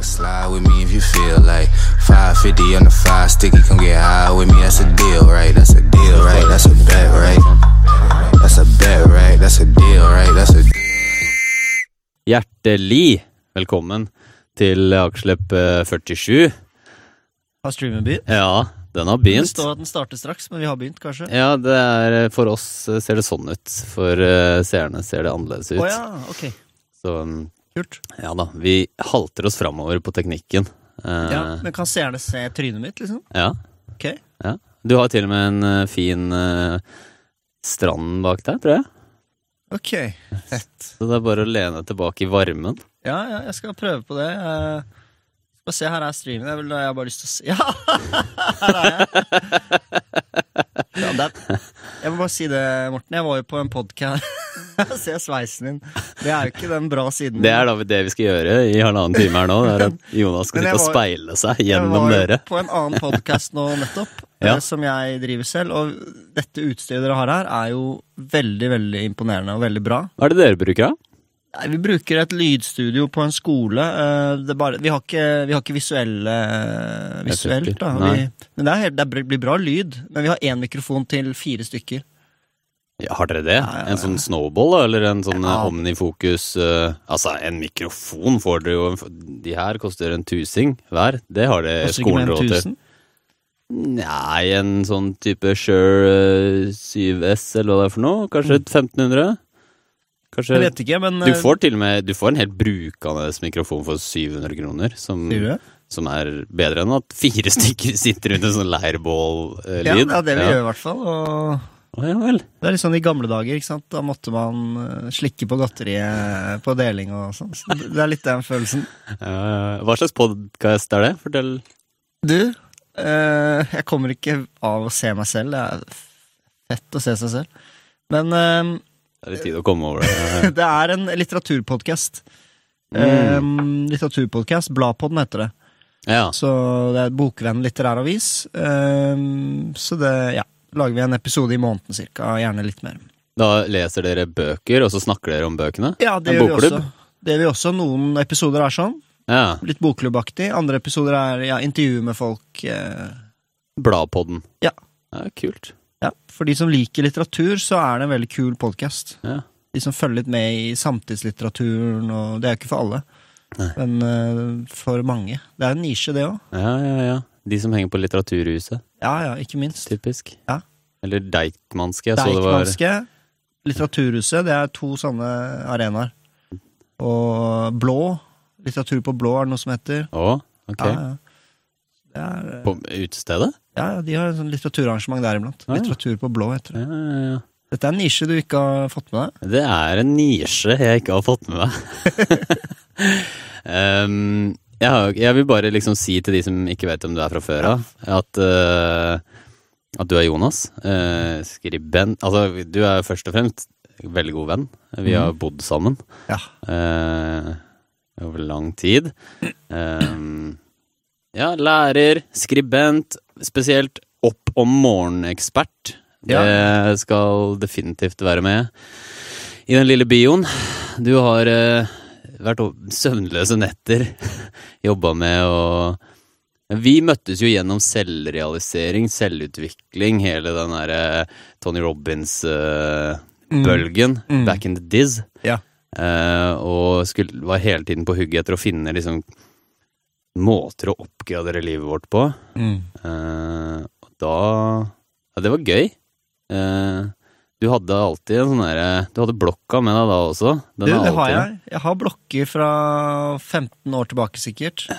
Slide with me if you feel like 550 on the five sticky, come get high with me. That's a deal, right? That's a deal, right? That's a bet, right? That's a bet, right? That's a deal, right? That's a Hjertelig velkommen til Akerslepp eh, 47. Har streamen begynt? Ja, den har begynt. Det står at den starter straks, men vi har begynt, kanskje? Ja, det er eh, For oss eh, ser det sånn ut. For eh, seerne ser det annerledes ut. ut. ja, ok. Så mm, Kult. ja da, vi halter oss framover på teknikken. Eh, Ja, Men kan seerne se trynet mitt, liksom? ja, Ok. ja. Du har til og med en eh, fin eh, strand bak deg, tror jeg. Ok, fett. Så det er bare å lene tilbake i varmen. Ja, ja, jeg skal prøve på det. Eh, Skal se, her er streamen. Jeg, vil, jeg har bare lyst til å se Ja! Her er jeg. Ja, det er, jeg må bare si det, Morten. Jeg var jo på en podkast Se sveisen din. Det er jo ikke den bra siden. Det er da det vi skal gjøre i halvannen time her nå. Det er at Jonas skal sitte og speile seg Jeg gjennom var jo dere. på en annen podkast nå nettopp, Ja. eh, som jeg driver selv. Og dette utstyret dere har her, er jo veldig veldig imponerende og veldig bra. Hva er det dere bruker, da? Nei, Vi bruker et lydstudio på en skole. eh, Det bare, vi, har ikke, vi har ikke visuelle eh, visuelt, da. Vi, men det, er, det blir bra lyd. Men vi har én mikrofon til fire stykker. Ja, har dere det? Ja, ja. En sånn snowball? Eller en sånn eh, omnifokus uh, Altså, en mikrofon får dere jo De her koster en tusing hver. Det har det skolen råd til. Nei, en sånn type Shure eh, 7S, eller hva det er for noe? Kanskje 1500? Kanskje Jeg vet ikke, men Du eh, får til og med Du får en helt brukende mikrofon for 700 kroner, som, som er bedre enn at fire stykker sitter rundt en sånn Ja, leirbål-lyd. det er det vi gjør, i hvert fall. Og Oh, ja vel. det er litt sånn i gamle dager, ikke sant. Da måtte man eh, slikke på godteriet på deling og sånn. Så det er litt den følelsen. Eh, hva slags podkast er det? Fortell. Du, uh, jeg kommer ikke av å se meg selv. Det er fett å se seg selv. Men eh, Det er litt tid å komme over det. det er en litteraturpodkast. Mm. litteraturpodkast. Bladpodden heter det. Ja. Så det er Bokvenn litterær avis. Eh, så det, ja. Lager vi en episode i måneden cirka. Gjerne litt mer. Da leser dere bøker, og så snakker dere om bøkene? Ja, det En gjør vi også. Det gjør vi også. Noen episoder er sånn. Ja. Litt bokklubbaktig. Andre episoder er ja, intervju med folk. Eh, Bladpodden. Ja. ja. Kult. Ja. For de som liker litteratur, så er det en veldig kul podkast. Ja. De som følger litt med i samtidslitteraturen, og det er jo ikke for alle. Nei. Men uh, for mange. Det er en nisje, det òg. ja, ja, ja. De som henger på Litteraturhuset, Ja, ja, ikke minst. typisk. Ja. Eller Deichmanske. Jeg så det var Deichmanske, Litteraturhuset, det er to sånne arenaer. Og Blå, Litteratur på blå er det noe som heter. Å, ok. Ja, ja. Er, eh, På utestedet? ja, de har en sånn litteraturarrangement der iblant. Ja. Litteratur på blå, heter det. Ja, ja, ja. Dette er en nisje du ikke har fått med deg. Det er en nisje jeg ikke har fått med meg. um, jeg, har, jeg vil bare liksom si til de som ikke vet om du er fra før av, at, uh, at du er Jonas. Uh, skribent Altså, du er først og fremst veldig god venn. Vi har bodd sammen Ja. uh, over lang tid. Um, ja, lærer, skribent, spesielt opp om morgenekspert. Det skal definitivt være med i den lille bioen. Du har uh, vært søvnløse netter, jobba med å Vi møttes jo gjennom selvrealisering, selvutvikling, hele den derre Tony Robins-bølgen Mm. back in the diz. Ja. Uh, og skulle, var hele tiden på hugget etter å finne liksom måter å oppgradere livet vårt på. Mm. Eh, da Ja, det var gøy. Eh, du hadde alltid en sånn derre Du hadde blokka med deg da også. Den Du, det har jeg. Jeg har blokker fra 15 år tilbake, sikkert. Ja.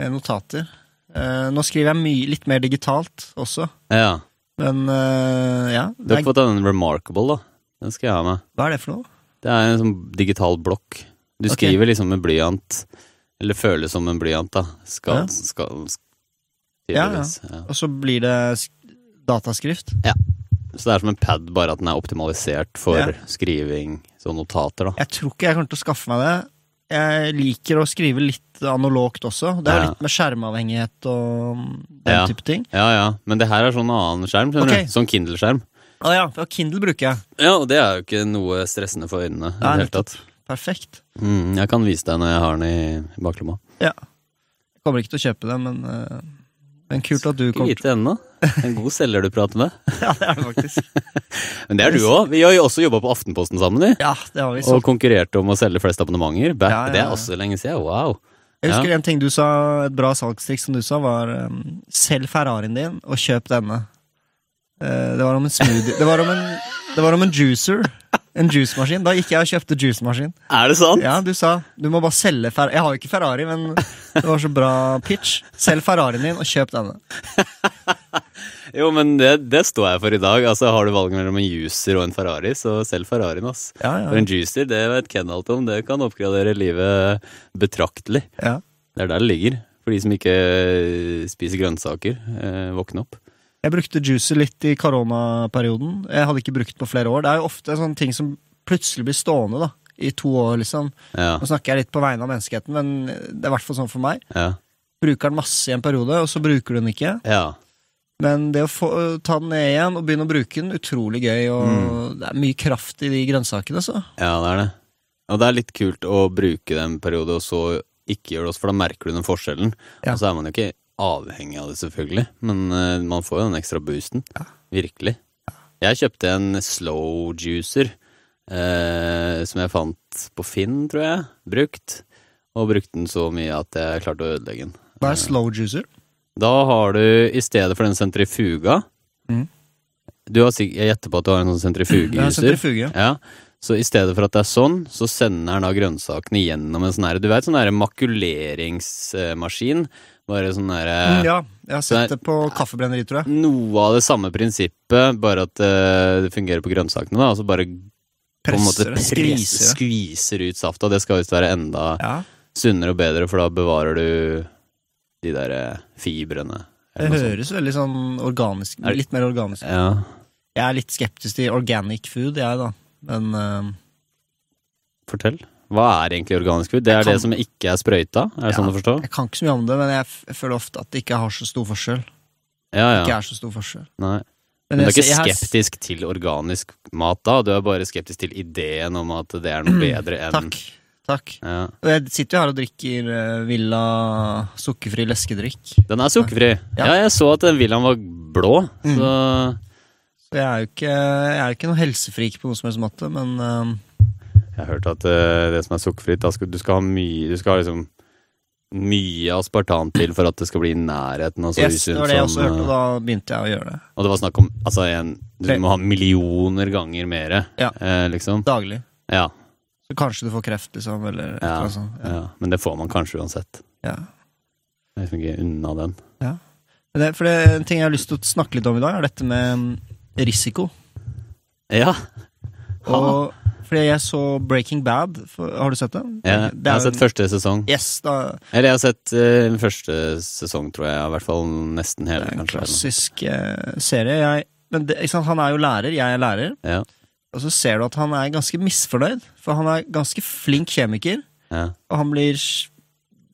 Med notater. Eh, nå skriver jeg mye, litt mer digitalt også. Ja. Men eh, ja. Du har ikke fått den Remarkable, da. Den skal jeg ha med. hva er det for noe? Det er en sånn digital blokk. Du skriver liksom med blyant. Eller føles som en blyant, da. Skal, Ja. skal Ja. Ja, Og så blir det dataskrift? Ja. Så det er som en pad, bare at den er optimalisert for Ja. skriving, så notater, da. Jeg tror ikke jeg kommer til å skaffe meg det. Jeg liker å skrive litt analogt også. Det er Ja. litt med skjermavhengighet og den Ja. type ting. Ja, ja. Men det her er sånn annen skjerm, skjønner Ok. du. Sånn Kindle-skjerm. Å ja, for Kindle bruker jeg. Ja, og det er jo ikke noe stressende for øynene. i det hele tatt. Perfekt. Mm, jeg kan vise deg når jeg har den i baklomma. Ja. Jeg kommer ikke til å kjøpe den, men, eh, men kult at du kommer vite ennå. En god selger du prater med. Ja, det er det faktisk. Men det er du òg. Vi har jo også jobba på Aftenposten sammen, vi. Ja, det har vi. så. Og konkurrerte om å selge flest abonnementer. Back, Ja, ja, Det er også lenge siden. Wow. Jeg husker Ja. en ting du sa, et bra salgstriks som du sa, var um, selg Ferrarien din og kjøp denne. Uh, det var om en smoothie Det var om en, det var om en juicer. En juicemaskin. Da gikk jeg og kjøpte juicemaskin. Er det sant? Ja, du sa du må bare selge Ferrari. Jeg har jo ikke Ferrari, men det var så bra pitch. Selg Ferrarien din og kjøp denne. Jo, men det, det står jeg for i dag. Altså, Har du valget mellom en juicer og en Ferrari, så selg Ferrarien. ass. Ja, For en juicer, det vet Ken alt om. Det kan oppgradere livet betraktelig. ja. Det er der det ligger. For de som ikke spiser grønnsaker. Eh, våkne opp. Jeg brukte juicer litt i koronaperioden. Jeg hadde ikke brukt på flere år. Det er jo ofte sånne ting som plutselig blir stående da, i to år, liksom. Ja, Nå snakker jeg litt på vegne av menneskeheten, men det er i hvert fall sånn for meg. ja, Bruker den masse i en periode, og så bruker du den ikke. ja. Men det å få, ta den ned igjen og begynne å bruke den, utrolig gøy, og det er mye kraft i de grønnsakene, så. Ja, det er det. Og det er litt kult å bruke den periode, og så ikke gjøre det for da merker du den forskjellen. Ja. Og så er man jo ikke avhengig av det, selvfølgelig, men eh, man får jo den ekstra boosten. Virkelig. Jeg kjøpte en slow juicer, eh, som jeg fant på Finn, tror jeg, brukt. Og brukte den så mye at jeg klarte å ødelegge den. Hva er slow juicer? Da har du, i stedet for den sentrifuga mm. Du har Jeg gjetter på at du har en sånn er sentrifugejuicer. sentrifuge. Ja, så i stedet for at det er sånn, så sender den da grønnsakene gjennom en sånn her, du vet sånn her makuleringsmaskin, bare sånn her Mm, ja, jeg har sett er- sett det på kaffebrenneri, tror jeg. Noe av det samme prinsippet, bare at eh, det fungerer på grønnsakene da, altså bare på en måte Presser skviser ut safta, det skal visst være enda Ja, sunnere og bedre, for da bevarer du de der eh, fibrene. det høres veldig sånn organisk Litt mer organisk. Ja, Jeg er litt skeptisk til organic food, jeg, da. Men uh... fortell. Hva er egentlig organisk food? Det er kan- det som ikke er sprøyta? Er det Ja. sånn å forstå? jeg kan ikke så mye om det, men jeg, føler ofte at det ikke har så stor forskjell. Ja, ja. Ikke er så stor forskjell. Nei. Men Men du er ikke skeptisk har- til organisk mat da? Du er bare skeptisk til ideen om at det er noe bedre enn Takk. Takk. Ja. Jeg sitter jo her og drikker eh, Villa sukkerfri leskedrikk. Den er sukkerfri. Ja. Ja, jeg så at den villaen var blå, så Så jeg er ikke, jeg er jo ikke noe helsefrik på noe som helst måte, men eh, Jeg har hørt at uh, det som er sukkerfritt, du skal ha mye Du skal ha liksom mye aspartam til for at det skal bli i nærheten av så yes, det var det jeg også hørte, og eh, da begynte jeg å gjøre det. Og det var snakk om altså en, Du må ha millioner ganger mer, Ja. eh, liksom. Daglig. Ja, Så kanskje du får kreft, liksom, eller ja, eller ja, sånt. Ja. ja. Men det får man kanskje uansett. Ja. Jeg er liksom ikke unna den. Men det, for det, en ting jeg har lyst til å snakke litt om i dag, er dette med risiko. Ja, Og fordi jeg så Breaking Bad, har du sett det? Ja, Det jeg har sett en- første sesong. Yes, da, Eller jeg har sett uh, første sesong, tror jeg. I hvert fall nesten hele, det er en kanskje. klassisk uh, serie. Jeg, men det, sant, han er jo lærer, jeg er lærer. Ja, Og så ser du at han er ganske misfornøyd, for han er ganske flink kjemiker. ja. Og han blir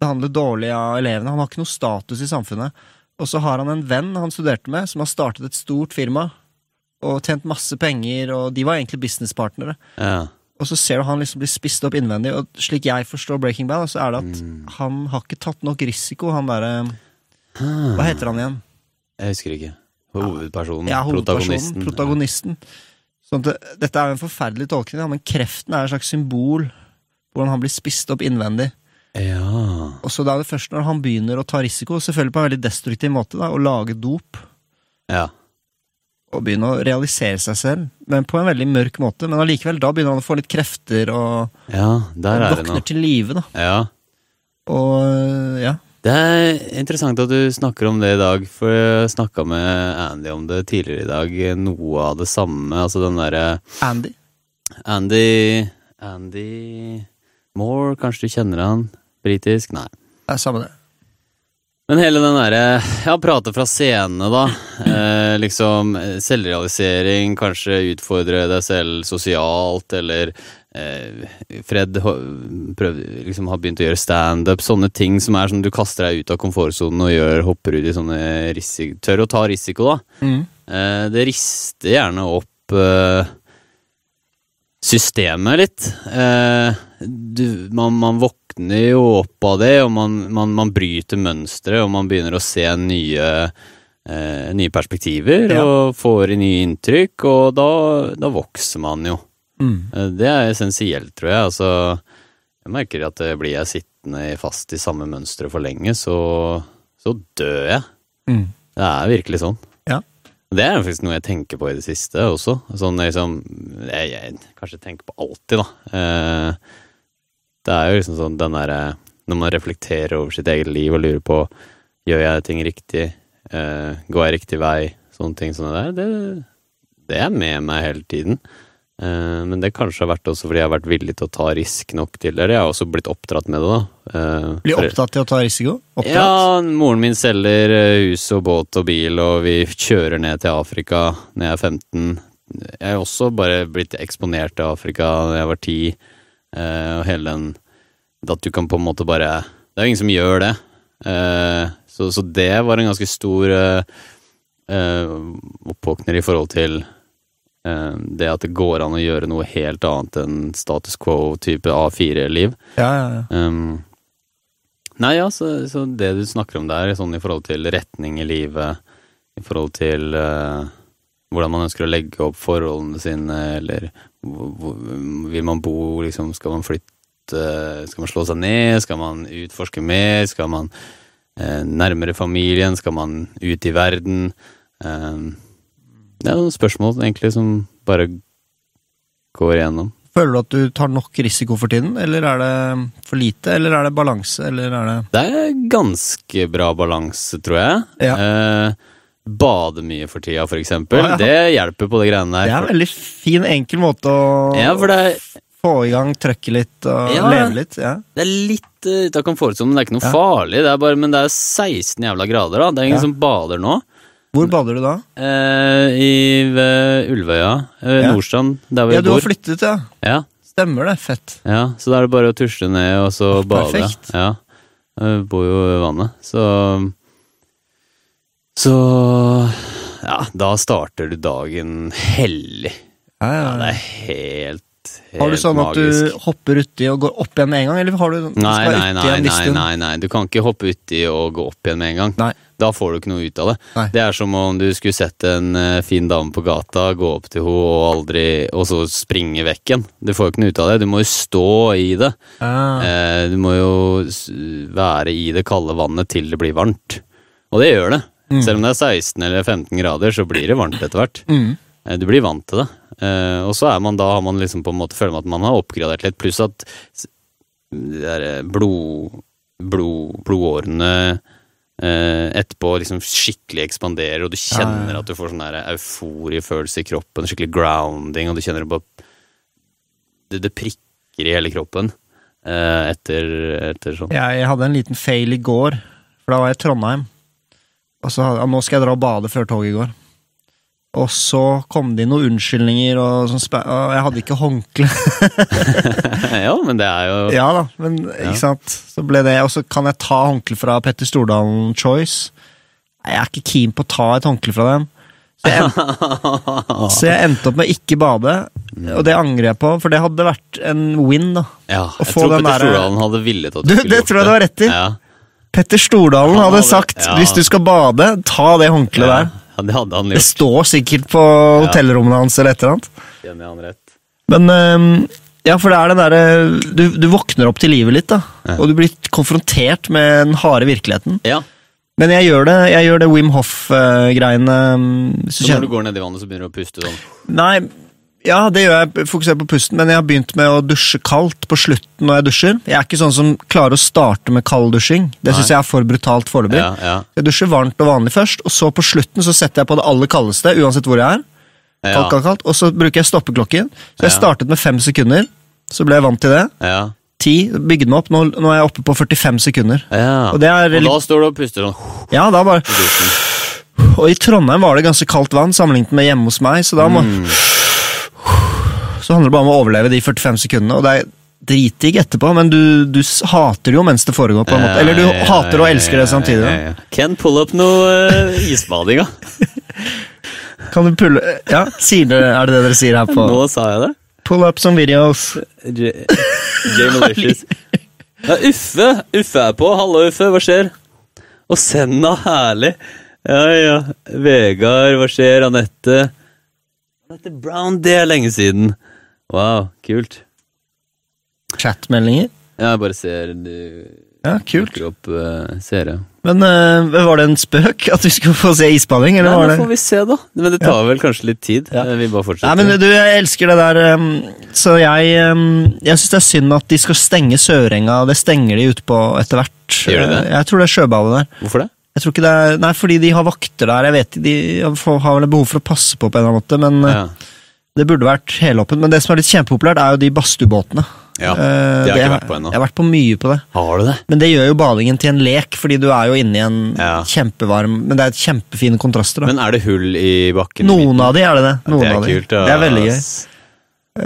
behandlet dårlig av elevene. Han har ikke noe status i samfunnet. Og så har han en venn han studerte med, som har startet et stort firma. Og tjent masse penger, og de var egentlig businesspartnere. ja. Og så ser du han liksom blir spist opp innvendig, og slik jeg forstår Breaking Bad, så er det at Mm. han har ikke tatt nok risiko, han derre Hva heter han igjen? Jeg husker ikke. Hovedpersonen. Ja, hovedpersonen. protagonisten. Protagonisten. Sånn det, dette er jo en forferdelig tolkning, men kreften er et slags symbol på hvordan han blir spist opp innvendig. Ja. Og så da er det først når han begynner å ta risiko, selvfølgelig på en veldig destruktiv måte, da, å lage dop, ja. Og begynne å realisere seg selv, men på en veldig mørk måte. Men allikevel, da begynner han å få litt krefter, og, Ja, og er våkner til live, da. Ja. Og ja. Det er interessant at du snakker om det i dag, for jeg snakka med Andy om det tidligere i dag. Noe av det samme. Altså den derre Andy. Andy Andy Moore, kanskje du kjenner han? Britisk? Nei. Det er samme det. Men hele den derre Ja, prate fra scenene, da. Eh, liksom eh, selvrealisering, kanskje utfordre deg selv sosialt, eller eh, Fred prøv, liksom har begynt å gjøre standup. Sånne ting som er sånn du kaster deg ut av komfortsonen og gjør, hopper ut i sånne risiko Tør å ta risiko, da. Mm. Eh, det rister gjerne opp eh, systemet litt. Eh, du, man, man våkner jo opp av det, og man, man, man bryter mønstre, og man begynner å se nye, eh, nye perspektiver Ja. og får nye inntrykk, og da, da vokser man jo. Mm. Eh, Det er essensielt, tror jeg. Altså, jeg merker at eh, blir jeg sittende fast i samme mønstre for lenge, så, så dør jeg. Mm. Det er virkelig sånn. Det er faktisk noe jeg tenker på i det siste også. Sånn liksom Jeg, jeg kanskje tenker på alltid, da. Eh, det er jo liksom sånn den derre Når man reflekterer over sitt eget liv og lurer på Gjør jeg ting riktig? Eh, går jeg riktig vei? Sånne ting som det der. Det, det er med meg hele tiden. Eh, men det kanskje har vært også fordi jeg har vært villig til å ta risk nok til. Eller jeg har også blitt oppdratt med det, da. Eh, Bli opptatt til å ta risiko? Oppdratt? ja, moren min selger eh, hus og båt og bil, og vi kjører ned til Afrika når jeg er 15. Jeg har også bare blitt eksponert til Afrika da jeg var 10, eh, og hele den At du kan på en måte bare Det er jo ingen som gjør det. Så, så det var en ganske stor oppvåkner i forhold til det at det går an å gjøre noe helt annet enn status quo-type A4-liv. Ja, ja, ja. Um, nei, ja, så, så det du snakker om der, sånn i forhold til retning i livet, i forhold til uh, hvordan man ønsker å legge opp forholdene sine, eller hvor, hvor, vil man bo, liksom, skal man flytte, skal man slå seg ned, skal man utforske mer, skal man uh, nærmere familien, skal man ut i verden? Um, det er noen spørsmål egentlig som bare går igjennom. Føler du at du tar nok risiko for tiden, eller er det for lite, eller er det balanse, eller er det Det er ganske bra balanse, tror jeg. Ja. Eh, bade mye for tida, for eksempel. Ja, ja. Det hjelper på de greiene der. Det er en veldig fin, enkel måte å ja, er, få i gang trøkket litt og Ja. leve litt. Det er litt uh, ute av komfortsonen, men det er ikke noe farlig. Det bare, men det er 16 jævla grader, da. Det er ingen som bader nå. Hvor bader du da? Eh, I ved Ulvøya. Eh, Ja. Nordstrand, der hvor Ja, jeg du har flyttet, ja. Ja, Stemmer det. Fett. ja, så da er det bare å tusle ned og så oh, bade. perfekt. Ja. Jeg bor jo ved vannet, så Så ja, da starter du dagen hellig. Ja, ja, Ja, ja. det er helt, helt Har du sånn at du hopper uti og går opp igjen med en gang, eller har du du Nei, skal nei, uti nei, en nei, nei, nei, du kan ikke hoppe uti og gå opp igjen med en gang. Nei. Da får du ikke noe ut av det. Nei. Det er som om du skulle sett en eh, fin dame på gata, gå opp til henne og aldri Og så springe vekk igjen. Du får jo ikke noe ut av det. Du må jo stå i det. Ah. Eh, du må jo være i det kalde vannet til det blir varmt. Og det gjør det. Mm. Selv om det er 16 eller 15 grader, så blir det varmt etter hvert. Mm. Eh, Du blir vant til det. Eh, og så er man da har man liksom på en måte føler man at man har oppgradert litt, pluss at blod, blod, blodårene etterpå liksom skikkelig ekspanderer, og du kjenner Ja, ja, ja. at du får sånn euforiefølelse i kroppen, skikkelig grounding, og du kjenner det bare Det, det prikker i hele kroppen eh, etter, etter sånn. Jeg hadde en liten fail i går, for da var jeg i Trondheim. Og så hadde, ja, nå skal jeg dra og bade før toget går. Og så kom det inn noen unnskyldninger, og, sånn og jeg hadde ikke håndkle. ja, men det er jo Ja da, men ikke sant. Så ble det, Og så kan jeg ta håndkle fra Petter Stordalen Choice. Jeg er ikke keen på å ta et håndkle fra dem. Så jeg, så jeg endte opp med ikke bade, og det angrer jeg på, for det hadde vært en win, da. Ja, jeg tror Petter der- Stordalen hadde villet at Du, skulle det Det tror jeg du har rett i. Ja. Petter Stordalen hadde hadde- sagt ja. hvis du skal bade, ta det håndkleet Ja, der. Ja, det hadde han gjort. Det står sikkert på hotellrommene hans eller et eller annet. Kjenner jeg han rett. Men ja, for det er det derre du, du våkner opp til livet litt, da. Ja. Og du blir konfrontert med den harde virkeligheten. Ja, Men jeg gjør det, jeg gjør det Wim Hoff-greiene. så når du går ned i vannet, så begynner du å puste sånn. Nei, ja, det gjør jeg. Fokuserer på pusten, men jeg har begynt med å dusje kaldt på slutten når jeg dusjer. Jeg er ikke sånn som klarer å starte med kalddusjing. Det syns jeg er for brutalt foreløpig. Ja, ja. Jeg dusjer varmt og vanlig først, og så på slutten så setter jeg på det aller kaldeste, uansett hvor jeg er. Kaldt, kaldt, kaldt. Og så bruker jeg stoppeklokken. Så jeg startet med fem sekunder. Så ble jeg vant til det. ja, Ti. Bygde meg opp. Nå, nå er jeg oppe på 45 sekunder. ja. Og det er Og da står du og puster sånn Ja, da bare. Og i Trondheim var det ganske kaldt vann sammenlignet med hjemme hos meg, så da må Mm. Så handler det bare om å overleve de 45 sekundene, og det er dritdigg etterpå, men du, du hater det jo mens det foregår, på en måte. Eller du Ja, ja, hater og elsker det samtidig. ja, ja. Ken, pull up noe uh, isbading, da. Kan du pulle Ja, sier er det det dere sier her på Nå sa jeg det. Pull up some videos. J J Malicious. Ja, Uffe! Uffe er på. Hallo, Uffe. Hva skjer? Og Senna, herlig. Ja, ja. Vegard, hva skjer? Anette? Anette Brown, det er lenge siden. Wow, kult. Chatmeldinger. Ja, jeg bare ser du Ja, kult. opp uh, seere. Men uh, var det en spøk at vi skulle få se isbading, eller Nei, var det får vi se, da. Men det tar vel kanskje litt tid. Ja. Eh, Vi bare fortsetter. Nei, men du, jeg elsker det der um, Så jeg um, Jeg syns det er synd at de skal stenge Sørenga. Det stenger de ute på etter hvert. Gjør de det? Eh, Jeg tror det er sjøballet der. Hvorfor det? Jeg tror ikke det er Nei, fordi de har vakter der. Jeg vet De har vel behov for å passe på på en eller annen måte, men eh, Ja. det burde vært helåpent. Men det som er litt kjempepopulært, er jo de badstuebåtene. ja. Eh, Det har jeg ikke vært på ennå. Jeg har vært på mye på det. Har du det? Men det gjør jo badingen til en lek, fordi du er jo inne i en Ja. kjempevarm Men det er kjempefine kontraster, da. Men er det hull i bakken? Noen av de er det det. Noen det er kult, de. Det er veldig gøy.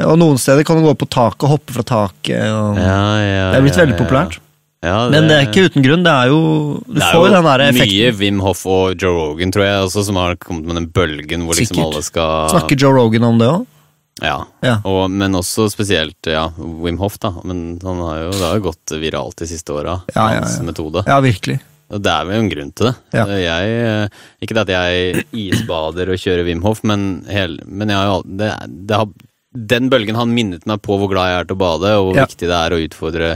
Og noen steder kan du gå på taket og hoppe fra taket. Og... Ja, ja, Det er blitt ja, veldig ja. populært. Ja, Men det er ikke uten grunn. Det er jo Du det får jo den der effekten. Mye Wim Hoff og Joe Rogan, tror jeg, også, som har kommet med den bølgen hvor liksom Sikkert. alle skal Snakker Joe Rogan om det òg? Ja. Ja. Og, men også spesielt ja, Wim Hoff, da. Men han har jo, det har jo gått viralt de siste åra, Ja, ja, hans ja. metode. Ja, virkelig. Og det er vel en grunn til det. Ja. Jeg, eh, ikke det at jeg isbader og kjører Wim Hof, men, hel, men har det, det har, den bølgen har minnet meg på hvor glad jeg er til å bade, og hvor Ja. viktig det er å utfordre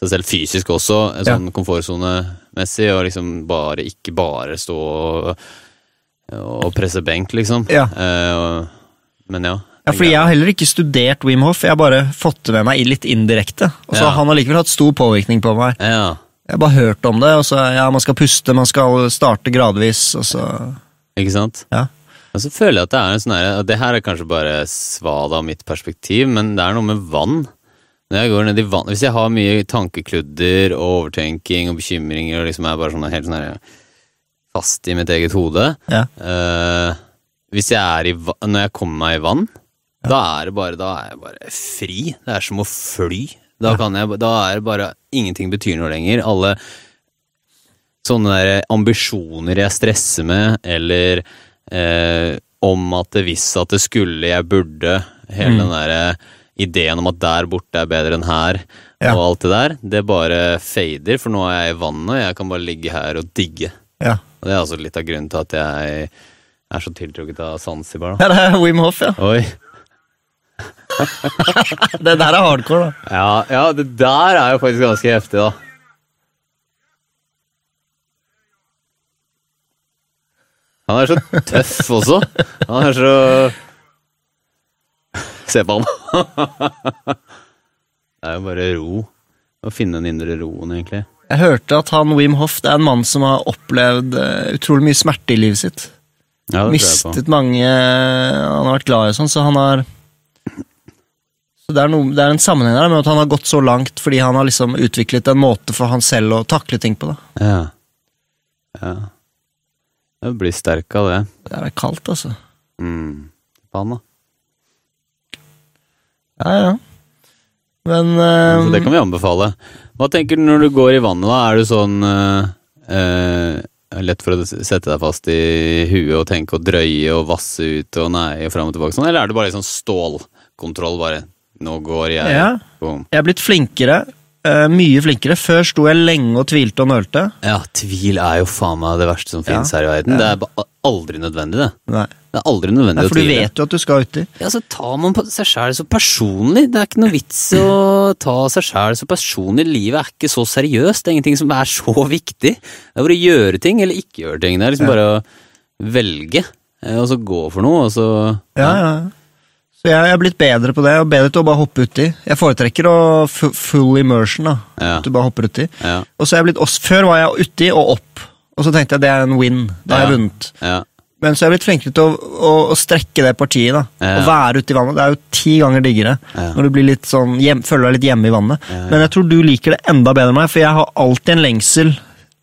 seg selv fysisk også, sånn ja. komfortsonemessig, og liksom bare ikke bare stå og, og presse benk, liksom. Ja. Eh, og, men ja. Ja, fordi Jeg har heller ikke studert Wim Hof, jeg har bare fått det med meg litt indirekte. Og så Ja. Han har likevel hatt stor påvirkning på meg. Ja, Jeg har bare hørt om det, og så ja, man skal puste, man skal starte gradvis, og så ikke sant? Ja. Og så føler jeg at det er en sånn her og Det her er kanskje bare svada av mitt perspektiv, men det er noe med vann. Når jeg går ned i vann Hvis jeg har mye tankekludder og overtenking og bekymringer og liksom er bare sånn helt sånn her fast i mitt eget hode Ja. uh, Hvis jeg er i vann Når jeg kommer meg i vann, da er det bare Da er jeg bare fri. Det er som å fly. Da, kan jeg, da er det bare Ingenting betyr noe lenger. Alle sånne der ambisjoner jeg stresser med, eller eh, om at det hvis at det skulle, jeg burde, hele Mm. den der ideen om at der borte er bedre enn her, Ja. og alt det der, det bare fader, for nå er jeg i vannet, og jeg kan bare ligge her og digge. ja. Og det er altså litt av grunnen til at jeg er så tiltrukket av Zanzibar, da. Ja, det er Wim Hof, ja. Oi. Det der er hardcore, da. Ja, ja, det der er jo faktisk ganske heftig, da. Han er så tøff også. Han er så Se på han. Det er jo bare ro. Å finne den indre roen, egentlig. Jeg hørte at han Wim Hof det er en mann som har opplevd eh, utrolig mye smerte i livet sitt. Ja. Mistet mange Han har vært glad i sånn, så han har Så det er, noe, det er en sammenheng der med at han har gått så langt fordi han har liksom utviklet en måte for han selv å takle ting på. da Ja. ja. Jeg blir sterk av det. Det er kaldt, altså. Mm. Faen, da. Ja, ja. Men Så det eh, kan vi anbefale. Hva tenker du når du går i vannet, da? Er du sånn uh, uh, lett for å sette deg fast i huet og tenke og drøye og vasse ut og nei og fram og tilbake sånn, eller er det bare litt sånn stålkontroll, bare nå går jeg Ja. Boom. jeg er blitt flinkere. Eh, mye flinkere. Før sto jeg lenge og tvilte og nølte. Ja, tvil er jo faen meg det verste som finnes Ja. her i verden. Det er aldri nødvendig, det. Nei. Det er aldri nødvendig Nei, for du vet jo at du skal uti. Ja, så tar man på seg sjæl så personlig. Det er ikke noe vits å ta seg sjæl så personlig. Livet er ikke så seriøst. Det er ingenting som er så viktig. Det er bare å gjøre ting eller ikke gjøre ting. Det er liksom Ja. bare å velge, eh, og så gå for noe, og så Ja, ja. Så jeg er blitt bedre på det, og bedre til å bare hoppe uti. Jeg foretrekker å fu- full immersion, da. Ja. At du bare hopper uti. Ja. Og så er jeg blitt også, Før var jeg uti og opp, og så tenkte jeg det er en win. Da har jeg vunnet. ja. Men så er jeg blitt flinkere til å, å, å strekke det partiet. da Ja. Å være ute i vannet. Det er jo ti ganger diggere Ja. når du blir litt sånn hjem, føler deg litt hjemme i vannet. Ja. Men jeg tror du liker det enda bedre enn meg, for jeg har alltid en lengsel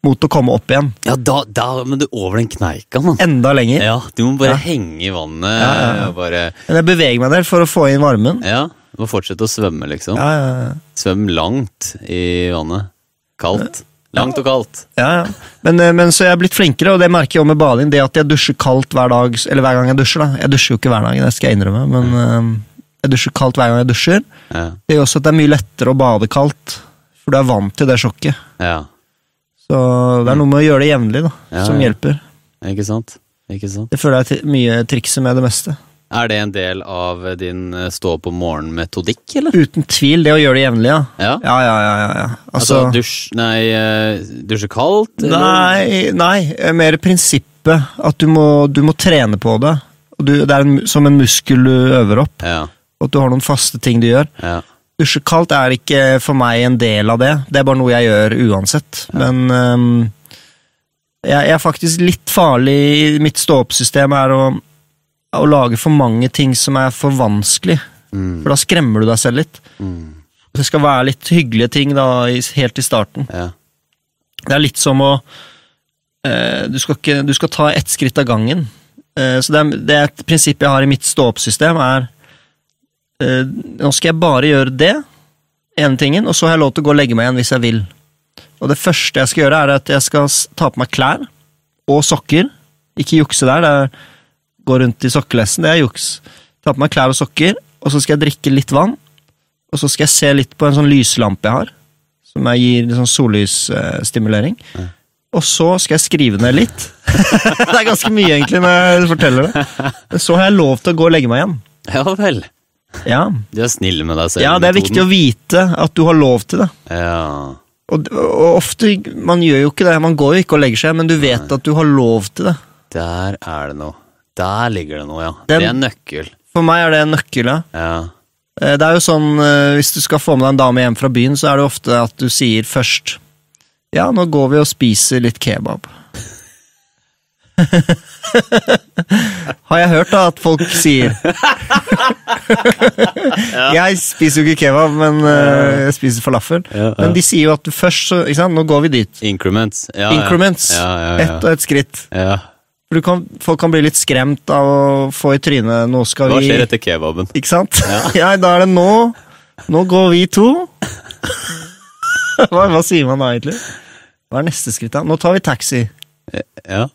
mot å komme opp igjen. ja da, da Men du over den kneika, mann. Enda lenger. Ja, du må bare Ja. henge i vannet Ja, ja, ja. bare Men jeg beveger meg der for å få inn varmen. Ja, du må fortsette å svømme, liksom. Ja, ja, ja. Svøm langt i vannet. Kaldt. Langt og kaldt. Ja, ja. Men, eh, men så jeg er blitt flinkere, og det merker jeg også med bading. Det at jeg dusjer kaldt hver dag, eller hver gang jeg dusjer. da Jeg dusjer jo ikke hver dag, det skal jeg innrømme, men mm. Jeg dusjer kaldt hver gang jeg dusjer. Ja. Det gjør også at det er mye lettere å bade kaldt, for du er vant til det sjokket. ja. Så det er noe med å gjøre det jevnlig, da, Ja, som ja. hjelper. Ikke sant? Ikke sant? Det føler jeg er mye trikset med det meste. Er det en del av din eh, stå opp om morgenen-metodikk, eller? Uten tvil, det å gjøre det jevnlig, ja. Ja. Ja, ja, ja. ja. Altså, Altså, dusj Nei, eh, dusje kaldt? eller? Nei, nei, eh, mer prinsippet at du må, du må trene på det. Du, det er en, som en muskel du øver opp, Ja. at du har noen faste ting du gjør. ja. Dusje kaldt er ikke for meg en del av det, det er bare noe jeg gjør uansett. Men um, jeg, jeg er faktisk litt farlig i mitt stå-opp-system er å, å lage for mange ting som er for vanskelig, Mm. for da skremmer du deg selv litt. Mm. Det skal være litt hyggelige ting da, helt i starten. ja. Det er litt som å eh, du, skal ikke, du skal ta ett skritt av gangen. Eh, så det er, det er et prinsipp jeg har i mitt stå-opp-system, er eh, Nå skal jeg bare gjøre det, ene tingen, og så har jeg lov til å gå og legge meg igjen hvis jeg vil. Og det første jeg skal gjøre, er at jeg skal ta på meg klær og sokker. Ikke jukse der, det er gå rundt i sokkelesten, det er juks. Ta på meg klær og sokker, og så skal jeg drikke litt vann. Og så skal jeg se litt på en sånn lyslampe jeg har, som jeg gir litt sånn sollysstimulering. Og så skal jeg skrive ned litt. det er ganske mye, egentlig, når jeg forteller det. Så har jeg lov til å gå og legge meg igjen. ja vel. Ja, Du er snill med deg selv. ja det er viktig å vite at du har lov til det. Ja. Og, og ofte, man gjør jo ikke det, man går jo ikke og legger seg, men du vet at du har lov til det. Der er det noe. Der ligger det noe, ja. Den- Det er nøkkel. For meg er det en nøkkel, ja. Ja. Eh, Det er jo sånn, eh, Hvis du skal få med deg en dame hjem fra byen, så er det ofte at du sier først Ja, nå går vi og spiser litt kebab. Har jeg hørt da at folk sier. Jeg spiser jo ikke kebab, men eh, jeg spiser falafel. Ja, ja. Men de sier jo at først så, ikke sant? Nå går vi dit. Increments. Ja. Increments. Ja, ja, Ett og ett skritt. ja. Du kan, folk kan bli litt skremt av å få i trynet Nå skal Hva vi skjer etter kebaben? Ikke sant? Ja. Ja, da er det nå. Nå går vi to. hva, hva sier man da, egentlig? Hva er neste skritt, da? Nå tar vi taxi. Ja,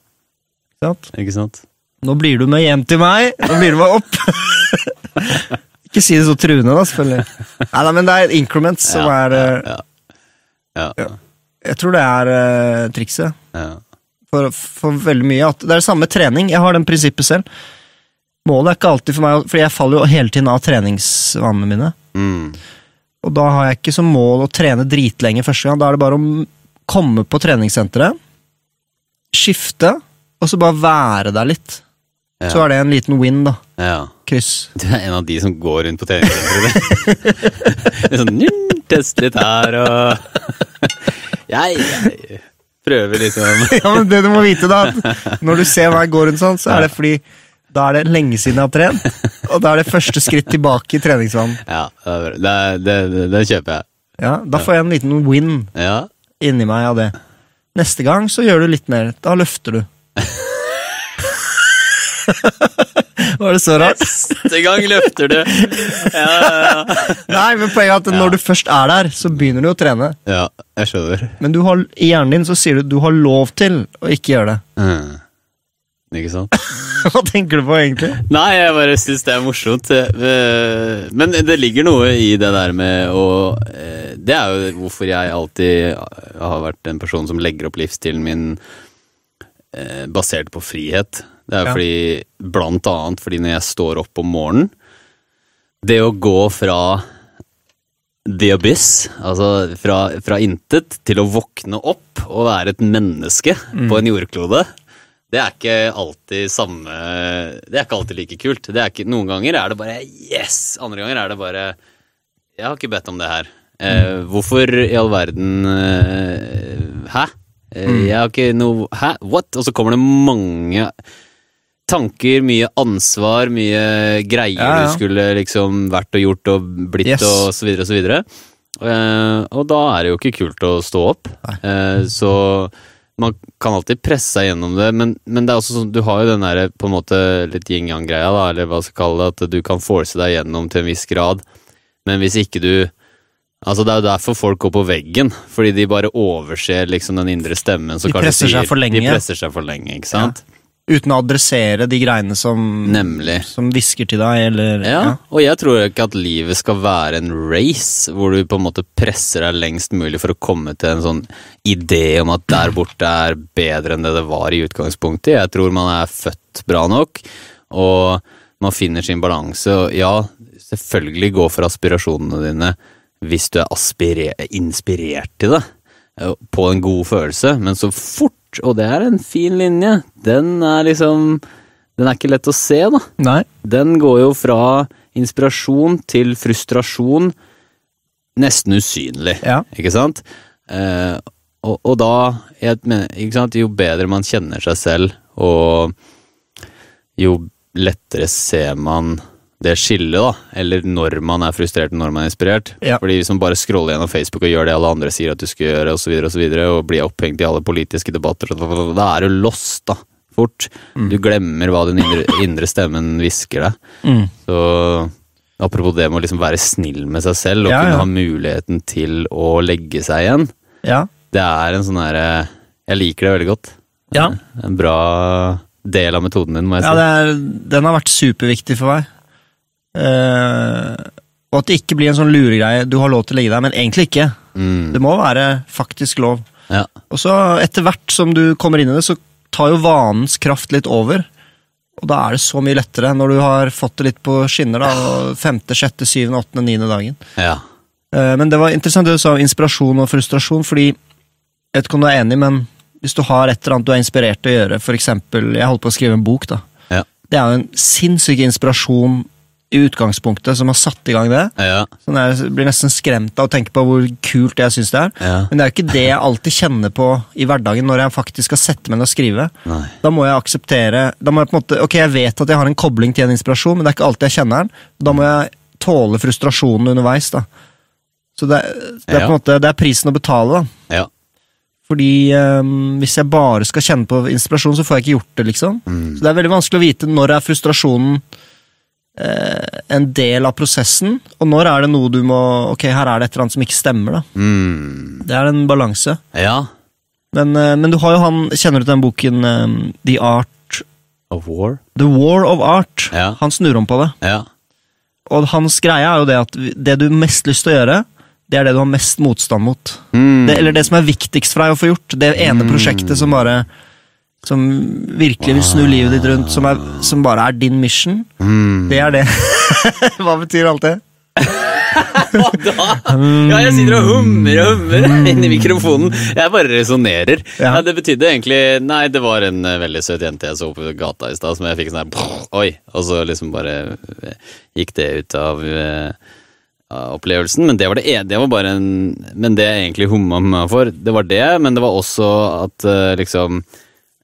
sant? ikke sant? Nå blir du med hjem til meg. Nå blir du med opp. ikke si det så truende, da, selvfølgelig. Nei, nei, men det er increments som Ja, er eh, Ja. ja. Ja. Jeg tror det er uh, trikset ja. for, for veldig mye. At det er det samme trening. Jeg har den prinsippet selv. Målet er ikke alltid for meg, fordi jeg faller jo hele tiden av treningsvanene mine. Mm. Og da har jeg ikke som mål å trene dritlenge første gang. Da er det bare å komme på treningssenteret, skifte, og så bare være der litt. Ja. Så er det en liten win, da. ja. Kryss. Du er en av de som går rundt på treningssenteret. sånn, «Nyn, Test litt her og jeg, jeg prøver liksom Ja, men det du må vite, da, at når du ser meg gå rundt sånn, så er det fordi da er det lenge siden jeg har trent, og da er det første skritt tilbake i treningsvanen. Ja, det, det, det kjøper jeg. Ja, da får jeg en liten win Ja. inni meg av det. Neste gang så gjør du litt mer. Da løfter du. Var det så rart? Neste gang løfter du. Ja, ja, Nei, men poenget er at når du først er der, så begynner du å trene. ja. ja, jeg skjønner. Men du har, i hjernen din så sier du at du har lov til å ikke gjøre det. Mm. Ikke sant? Hva tenker du på egentlig? Nei, jeg bare syns det er morsomt. Eh, Men det ligger noe i det der med å eh, Det er jo hvorfor jeg alltid har vært en person som legger opp livsstilen min eh, basert på frihet. Det er Ja. fordi Blant annet fordi når jeg står opp om morgenen Det å gå fra the abyss, altså fra, fra intet, til å våkne opp og være et menneske på en jordklode, det er ikke alltid samme Det er ikke alltid like kult. Det er ikke, noen ganger er det bare yes! Andre ganger er det bare Jeg har ikke bedt om det her. Eh, hvorfor i all verden eh, Hæ? Eh, Jeg har ikke noe Hæ? What? Og så kommer det mange tanker, mye ansvar, mye greier Ja, ja. du skulle liksom vært og gjort og blitt Yes. og så videre og så videre. Uh, og da er det jo ikke kult å stå opp. Eh, så man kan alltid presse seg gjennom det, men, men det er også sånn, du har jo den der på en måte litt yin-yang-greia, da, eller hva jeg skal kalle det, at du kan force deg gjennom til en viss grad, men hvis ikke du Altså Det er jo derfor folk går på veggen, fordi de bare overser liksom den indre stemmen De presser presser seg for lenge. De presser seg for lenge, ikke sant? Uten å adressere de greiene som Nemlig. Som hvisker til deg, eller Ja, og jeg tror ikke at livet skal være en race hvor du på en måte presser deg lengst mulig for å komme til en sånn idé om at der borte er bedre enn det det var i utgangspunktet. Jeg tror man er født bra nok, og man finner sin balanse. Og ja, selvfølgelig gå for aspirasjonene dine hvis du er inspirert til det, eh, på en god følelse, men så fort, og det er en fin linje, den er liksom Den er ikke lett å se, da. Nei. Den går jo fra inspirasjon til frustrasjon nesten usynlig, Ja. ikke sant? Eh, og, og da, jeg mener, ikke sant, jo bedre man kjenner seg selv, og jo lettere ser man det skillet, da. Eller når man er frustrert og når man er inspirert. Ja. Fordi hvis man bare scroller gjennom Facebook og gjør det alle andre sier at du skal gjøre, og så videre og så videre, og blir opphengt i alle politiske debatter, da er du lost, da. Fort. Du glemmer hva den indre, indre stemmen hvisker deg. Mm. Så apropos det med å liksom være snill med seg selv og Ja, kunne ja. ha muligheten til å legge seg igjen, Ja. det er en sånn herre Jeg liker det veldig godt. Ja. En bra del av metoden din, må jeg Ja, si. det er, den har vært superviktig for meg. Eh, og at det ikke blir en sånn luregreie. Du har lov til å legge deg, men egentlig ikke. Mm. Det må være faktisk lov. Ja. Og så etter hvert som du kommer inn i det, så tar jo vanens kraft litt over. Og da er det så mye lettere når du har fått det litt på skinner. da, Femte, sjette, syvende, åttende, niende dagen. ja. Uh, Men det var interessant det du sa om inspirasjon og frustrasjon, fordi jeg vet ikke om du er enig, men hvis du har et eller annet du er inspirert til å gjøre, eksempel, jeg holdt på å skrive en bok, da. Ja. Det er jo en sinnssyk inspirasjon i utgangspunktet som har satt i gang det. Ja. Sånn jeg blir nesten skremt av å tenke på hvor kult jeg syns det er. ja. Men det er jo ikke det jeg alltid kjenner på i hverdagen når jeg faktisk skal sette meg ned og skrive. Nei. Da må jeg akseptere da må jeg på en måte, Ok, jeg vet at jeg har en kobling til en inspirasjon, men det er ikke alltid jeg kjenner den. Da må jeg tåle frustrasjonen underveis. da. Så det, det er på en måte, det er prisen å betale. da. Ja. Fordi um, hvis jeg bare skal kjenne på inspirasjon, så får jeg ikke gjort det, liksom. Mm. Så det er veldig vanskelig å vite når er frustrasjonen en del av prosessen, og når er det noe du må Ok, her er det et eller annet som ikke stemmer, da. Mm. Det er en balanse. ja. Men, eh, men du har jo han Kjenner du til den boken ehm, The Art Of war? The War of Art? Ja. Han snur om på det. Ja. Og hans greie er jo det at det du mest lyst til å gjøre, det er det du har mest motstand mot. Mm. Det, eller det som er viktigst for deg å få gjort. Det ene prosjektet som bare Som virkelig vil snu livet ditt rundt, som, er, som bare er din mission. Mm. Det er det. Hva betyr alt det? Ja, jeg sitter og hummer og hummer inni mikrofonen. Jeg bare resonnerer. Ja. Ja. det betydde egentlig Nei, det var en eh, veldig søt jente jeg så på gata i stad, som jeg fikk sånn her Oi! Og så liksom bare eh, gikk det ut av uh, opplevelsen, men det var det e- det var bare en Men det jeg egentlig humma meg for, det var det, men det var også at uh, liksom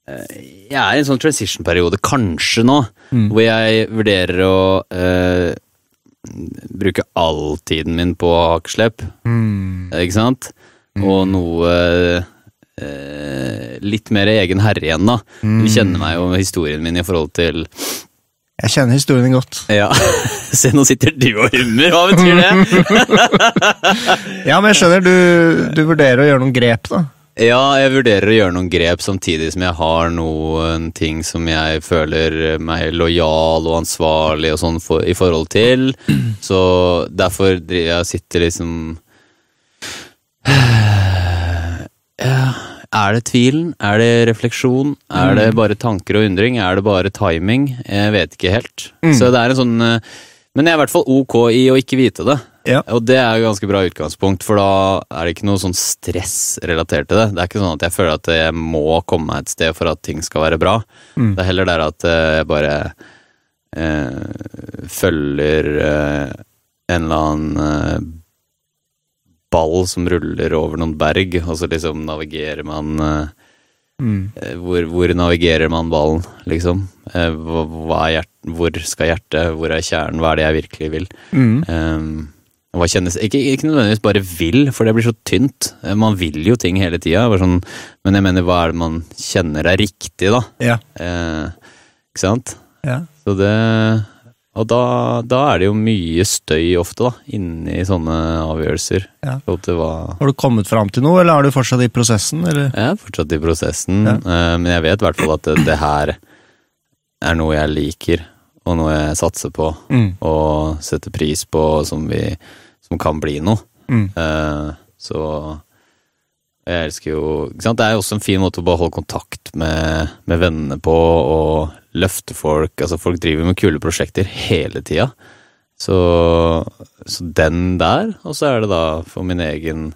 Jeg er i en sånn transition-periode, kanskje nå, hvor jeg vurderer å eh, bruke all tiden min på hakeslepp. Ikke sant? Og noe eh, litt mer egen herre igjen, da. Du kjenner meg jo historien min i forhold til Jeg kjenner historien godt. Ja, se nå sitter du og hummer, hva betyr det? Ja, men jeg skjønner, du, du vurderer å gjøre noen grep, da. Ja, jeg vurderer å gjøre noen grep samtidig som jeg har noen ting som jeg føler meg lojal og ansvarlig og sånn for, i forhold til. Så derfor jeg sitter liksom Ja, Er det tvilen? Er det refleksjon? Er det bare tanker og undring? Er det bare timing? Jeg vet ikke helt. Så det er en sånn eh, Men jeg er i hvert fall ok i å ikke vite det. Ja. Og det er jo ganske bra utgangspunkt, for da er det ikke noe sånn stress relatert til det. Det er ikke sånn at jeg føler at jeg må komme meg et sted for at ting skal være bra. Mm. Det er heller der at eh, jeg bare eh, følger eh, en eller annen eh, ball som ruller over noen berg, og så liksom navigerer man eh, Mm. Eh, Hvor, hvor navigerer man ballen, liksom? Hva, hva er hjert, hvor skal hjertet, hvor er kjernen, hva er det jeg virkelig vil? Mm. Um, hva kjennes ikke, ikke, nødvendigvis bare vil, for det blir så tynt. Eh, man vil jo ting hele tida, sånn, men jeg mener, hva er det man kjenner er riktig, da? Ja. Eh, ikke sant? Ja. Så det Og da, da, er det jo mye støy ofte, da, inni sånne avgjørelser. Ja. har du kommet fram til noe, eller er du fortsatt i prosessen? Eller? Jeg er fortsatt i prosessen, eh, men jeg vet i hvert fall at det, det her er noe jeg liker og noe jeg satser på mm. og setter pris på, som, vi, som kan bli noe. Mm. Uh, så jeg elsker jo ikke sant? Det er jo også en fin måte å bare holde kontakt med, med vennene på og løfte folk. Altså, folk driver med kule prosjekter hele tida. Så, så, den der, og så er det da for min egen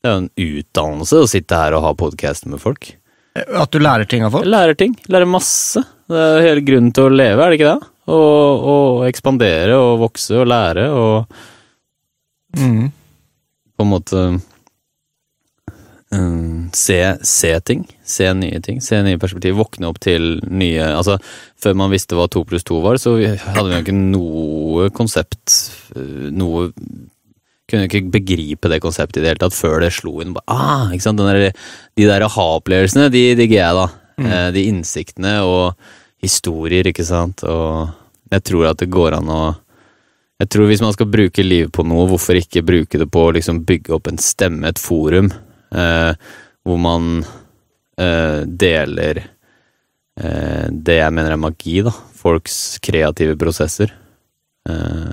Det er jo en utdannelse å sitte her og ha podkast med folk. At du lærer ting av folk? Jeg lærer ting. Lærer masse. Det er hele grunnen til å leve, er det ikke det? Å, ekspandere og vokse og lære og mm. På en måte um, se, se, ting. Se nye ting. Se nye perspektiv. Våkne opp til nye Altså, før man visste hva to pluss to var, så hadde vi jo ikke noe konsept, eh, noe kunne ikke begripe det konseptet i det hele tatt før det slo inn. bare, Ah, ikke der, de der aha-opplevelsene, de digger jeg, da. Mm. Eh, de innsiktene og historier, ikke sant, og jeg tror at det går an å Jeg tror hvis man skal bruke livet på noe, hvorfor ikke bruke det på å liksom bygge opp en stemme, et forum, eh, hvor man eh, deler eh, det jeg mener er magi, da. Folks kreative prosesser. Eh,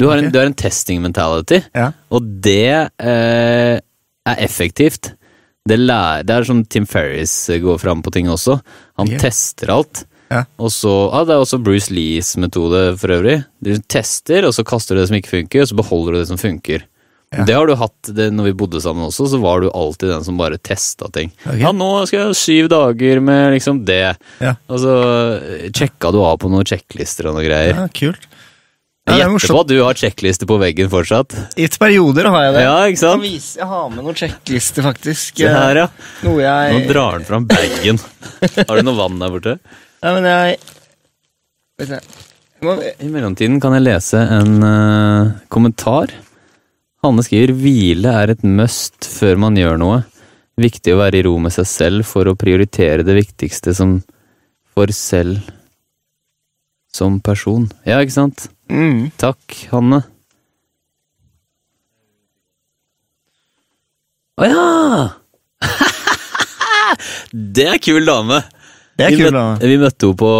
Du har, en, du har en testing mentality, Ja. og det eh, er effektivt. Det, lærer, det er som Tim Ferris går fram på ting også. Han yeah. tester alt. Ja. Og så, ja, Det er også Bruce Lees metode for øvrig. Du tester, og så kaster du det som ikke funker, og så beholder du det som funker. Ja. Det har du hatt det når vi bodde sammen også, så var du alltid den som bare testa ting. Okay. Ja, nå skal jeg ha syv dager med liksom det. Ja. Og så eh, sjekka du av på noen sjekklister og noe greier. ja, kult. Ja, Jeg gjetter på at du har sjekkliste på veggen fortsatt. I perioder har jeg det. Ja, ikke Jeg, kan vise, jeg har med noen sjekklister, faktisk. Se her, ja. Noe Nå drar han fram bagen. Har du noe vann der borte? Nei, men jeg Vet du, må, I mellomtiden kan jeg lese en uh, kommentar. Hanne skriver 'Hvile er et must før man gjør noe'. Viktig å være i ro med seg selv for å prioritere det viktigste som for selv som person. Ja, ikke sant? Mm, Takk, Hanne. Å ja! det er kul dame! det er vi, kul møtte, dame. vi møtte henne på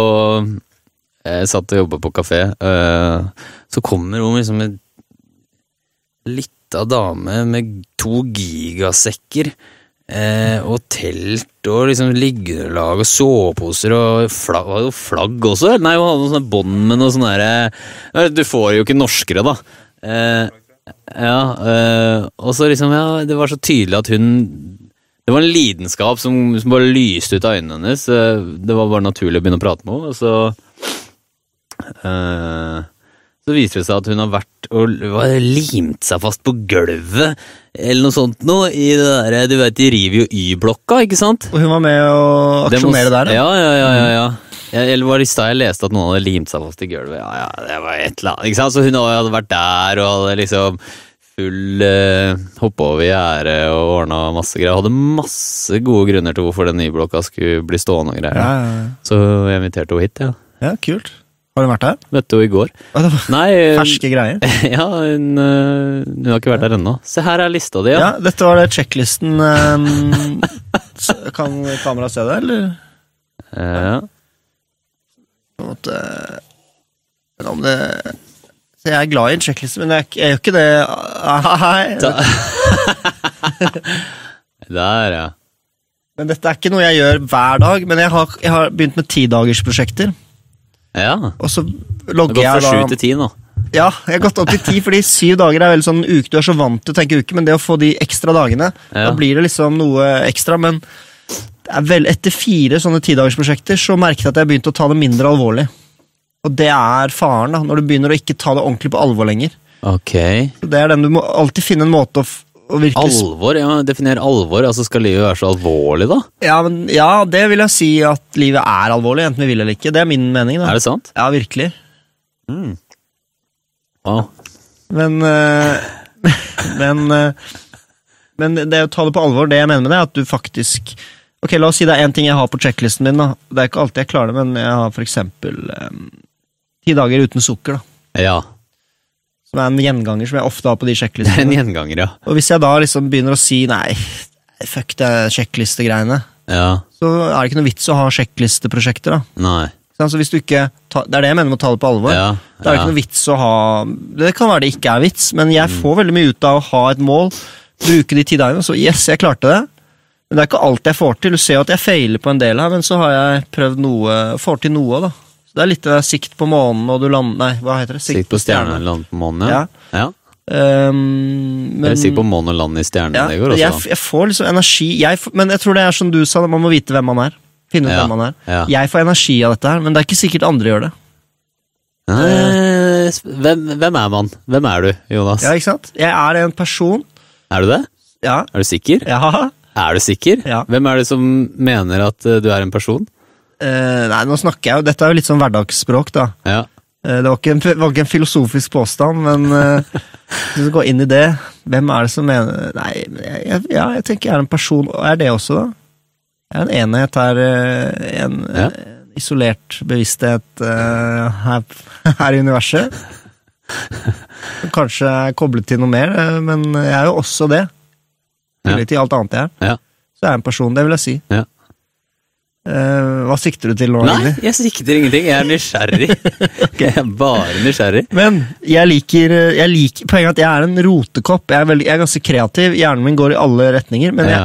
Jeg satt og jobba på kafé. eh, så kommer hun liksom med lita dame med to gigasekker. Eh, og telt og liksom liggeunderlag og soveposer og flagg, og flagg også? Nei, hun hadde sånne bånd med noe sånn derre Du får jo ikke norskere, da. Eh, ja, eh, og så liksom, ja, det var så tydelig at hun Det var en lidenskap som, som bare lyste ut av øynene hennes. eh, Det var bare naturlig å begynne å prate med henne, og så eh, Så viser det seg at hun har vært og limt seg fast på gulvet, eller noe sånt noe, i det der, Du vet, de river jo Y-blokka, ikke sant? Og hun var med å aksjonere der. Ja, ja, ja, ja, ja. Jeg, eller var det i stad jeg leste at noen hadde limt seg fast i gulvet? Ja, ja, det var et eller annet. Ikke sant? Så hun hadde vært der og hadde liksom full eh, Hoppa over gjerdet og ordna masse greier. Hadde masse gode grunner til hvorfor den Y-blokka skulle bli stående og greier. Ja, ja, ja. Så jeg inviterte henne hit, ja. ja, kult. Har du vært her? Møtte henne i går. Nei, eh, Ferske greier. ja, hun, eh, hun har ikke vært der ennå. Se, her er lista di, Ja, ja. dette var det sjekklisten um, Kan kameraet se det, eller? ja. På en måte Men om det så Jeg er glad i en sjekkliste, men jeg, jeg gjør ikke det ah, Hei. Der, ja. Men dette er ikke noe jeg gjør hver dag, men jeg har, jeg har begynt med tidagersprosjekter. Ja. Og så Det har logger gått fra sju da til ti nå. Ja, jeg har gått opp til ti, fordi syv dager er veldig sånn uke. Du er så vant til å tenke uke, men det å få de ekstra dagene, Ja. da blir det liksom noe ekstra. Men det er vel etter fire sånne tidagersprosjekter så merket jeg at jeg begynte å ta det mindre alvorlig. Og det er faren, da, når du begynner å ikke ta det ordentlig på alvor lenger. Ok. Det er den Du må alltid finne en måte å, Alvor? Ja, Definer alvor. Altså Skal livet være så alvorlig, da? ja, men, ja, det vil jeg si at livet er alvorlig, enten vi vil eller ikke. Det er min mening. da Er det sant? Ja, virkelig. Mm. Wow. Men eh, Men eh, Men det å ta det på alvor, det jeg mener med det, er at du faktisk Ok, la oss si det er én ting jeg har på sjekklisten min. da Det er ikke alltid jeg klarer det, men jeg har for eksempel eh, ti dager uten sukker. da Ja. Som er en gjenganger som jeg ofte har på de sjekklistene. Det er en gjenganger, ja. Og hvis jeg da liksom begynner å si nei, fuck det sjekklistegreiene, Ja. så er det ikke noe vits å ha sjekklisteprosjekter. da Nei. Sant? Så hvis du ikke ta, Det er det jeg mener med å ta det på alvor. Ja. Er det ikke noe vits å ha Det kan være det ikke er vits, men jeg Mm. får veldig mye ut av å ha et mål, bruke de ti dagene, så yes, jeg klarte det. Men det er ikke alt jeg får til. Du ser jo at jeg feiler på en del her, men så har jeg prøvd noe, får til noe, da. Det er litt det der sikt på månen, og du lander Nei, hva heter det? Sikt på stjernen land på månen, ja. ja. Ehm, Eller sikt på månen og land i stjernen, ja, det går jeg, også. jeg får liksom energi jeg, Men jeg tror det er som du sa, man må vite hvem man er. Finne ut Ja, hvem man er. ja. Jeg får energi av dette her, men det er ikke sikkert andre gjør det. Eh, hvem, hvem er man? Hvem er du, Jonas? Ja, ikke sant? Jeg er en person Er du det? Ja. Er du sikker? ja. Er du sikker? Ja. Hvem er det som mener at eh, du er en person? Eh, nei, nå snakker jeg jo Dette er jo litt sånn hverdagsspråk, da. Ja. Eh, det var ikke, en, var ikke en filosofisk påstand, men uh, hvis vi går inn i det Hvem er det som mener Nei, jeg, jeg, ja, jeg tenker jeg er en person. Er det også, da? Jeg er en enhet her. eh, En, Ja. en isolert bevissthet eh, her, her i universet. Kanskje jeg er koblet til noe mer, eh, men jeg er jo også det. I tillegg til alt annet jeg er. Ja. Så jeg er en person, det vil jeg si. Ja. Eh, hva sikter du til nå, Nei, egentlig? jeg sikter ingenting. Jeg er nysgjerrig. Jeg er bare nysgjerrig. Men jeg liker, jeg liker Poenget er at jeg er en rotekopp. Jeg er, veldig, jeg er ganske kreativ. Hjernen min går i alle retninger. Men, Ja.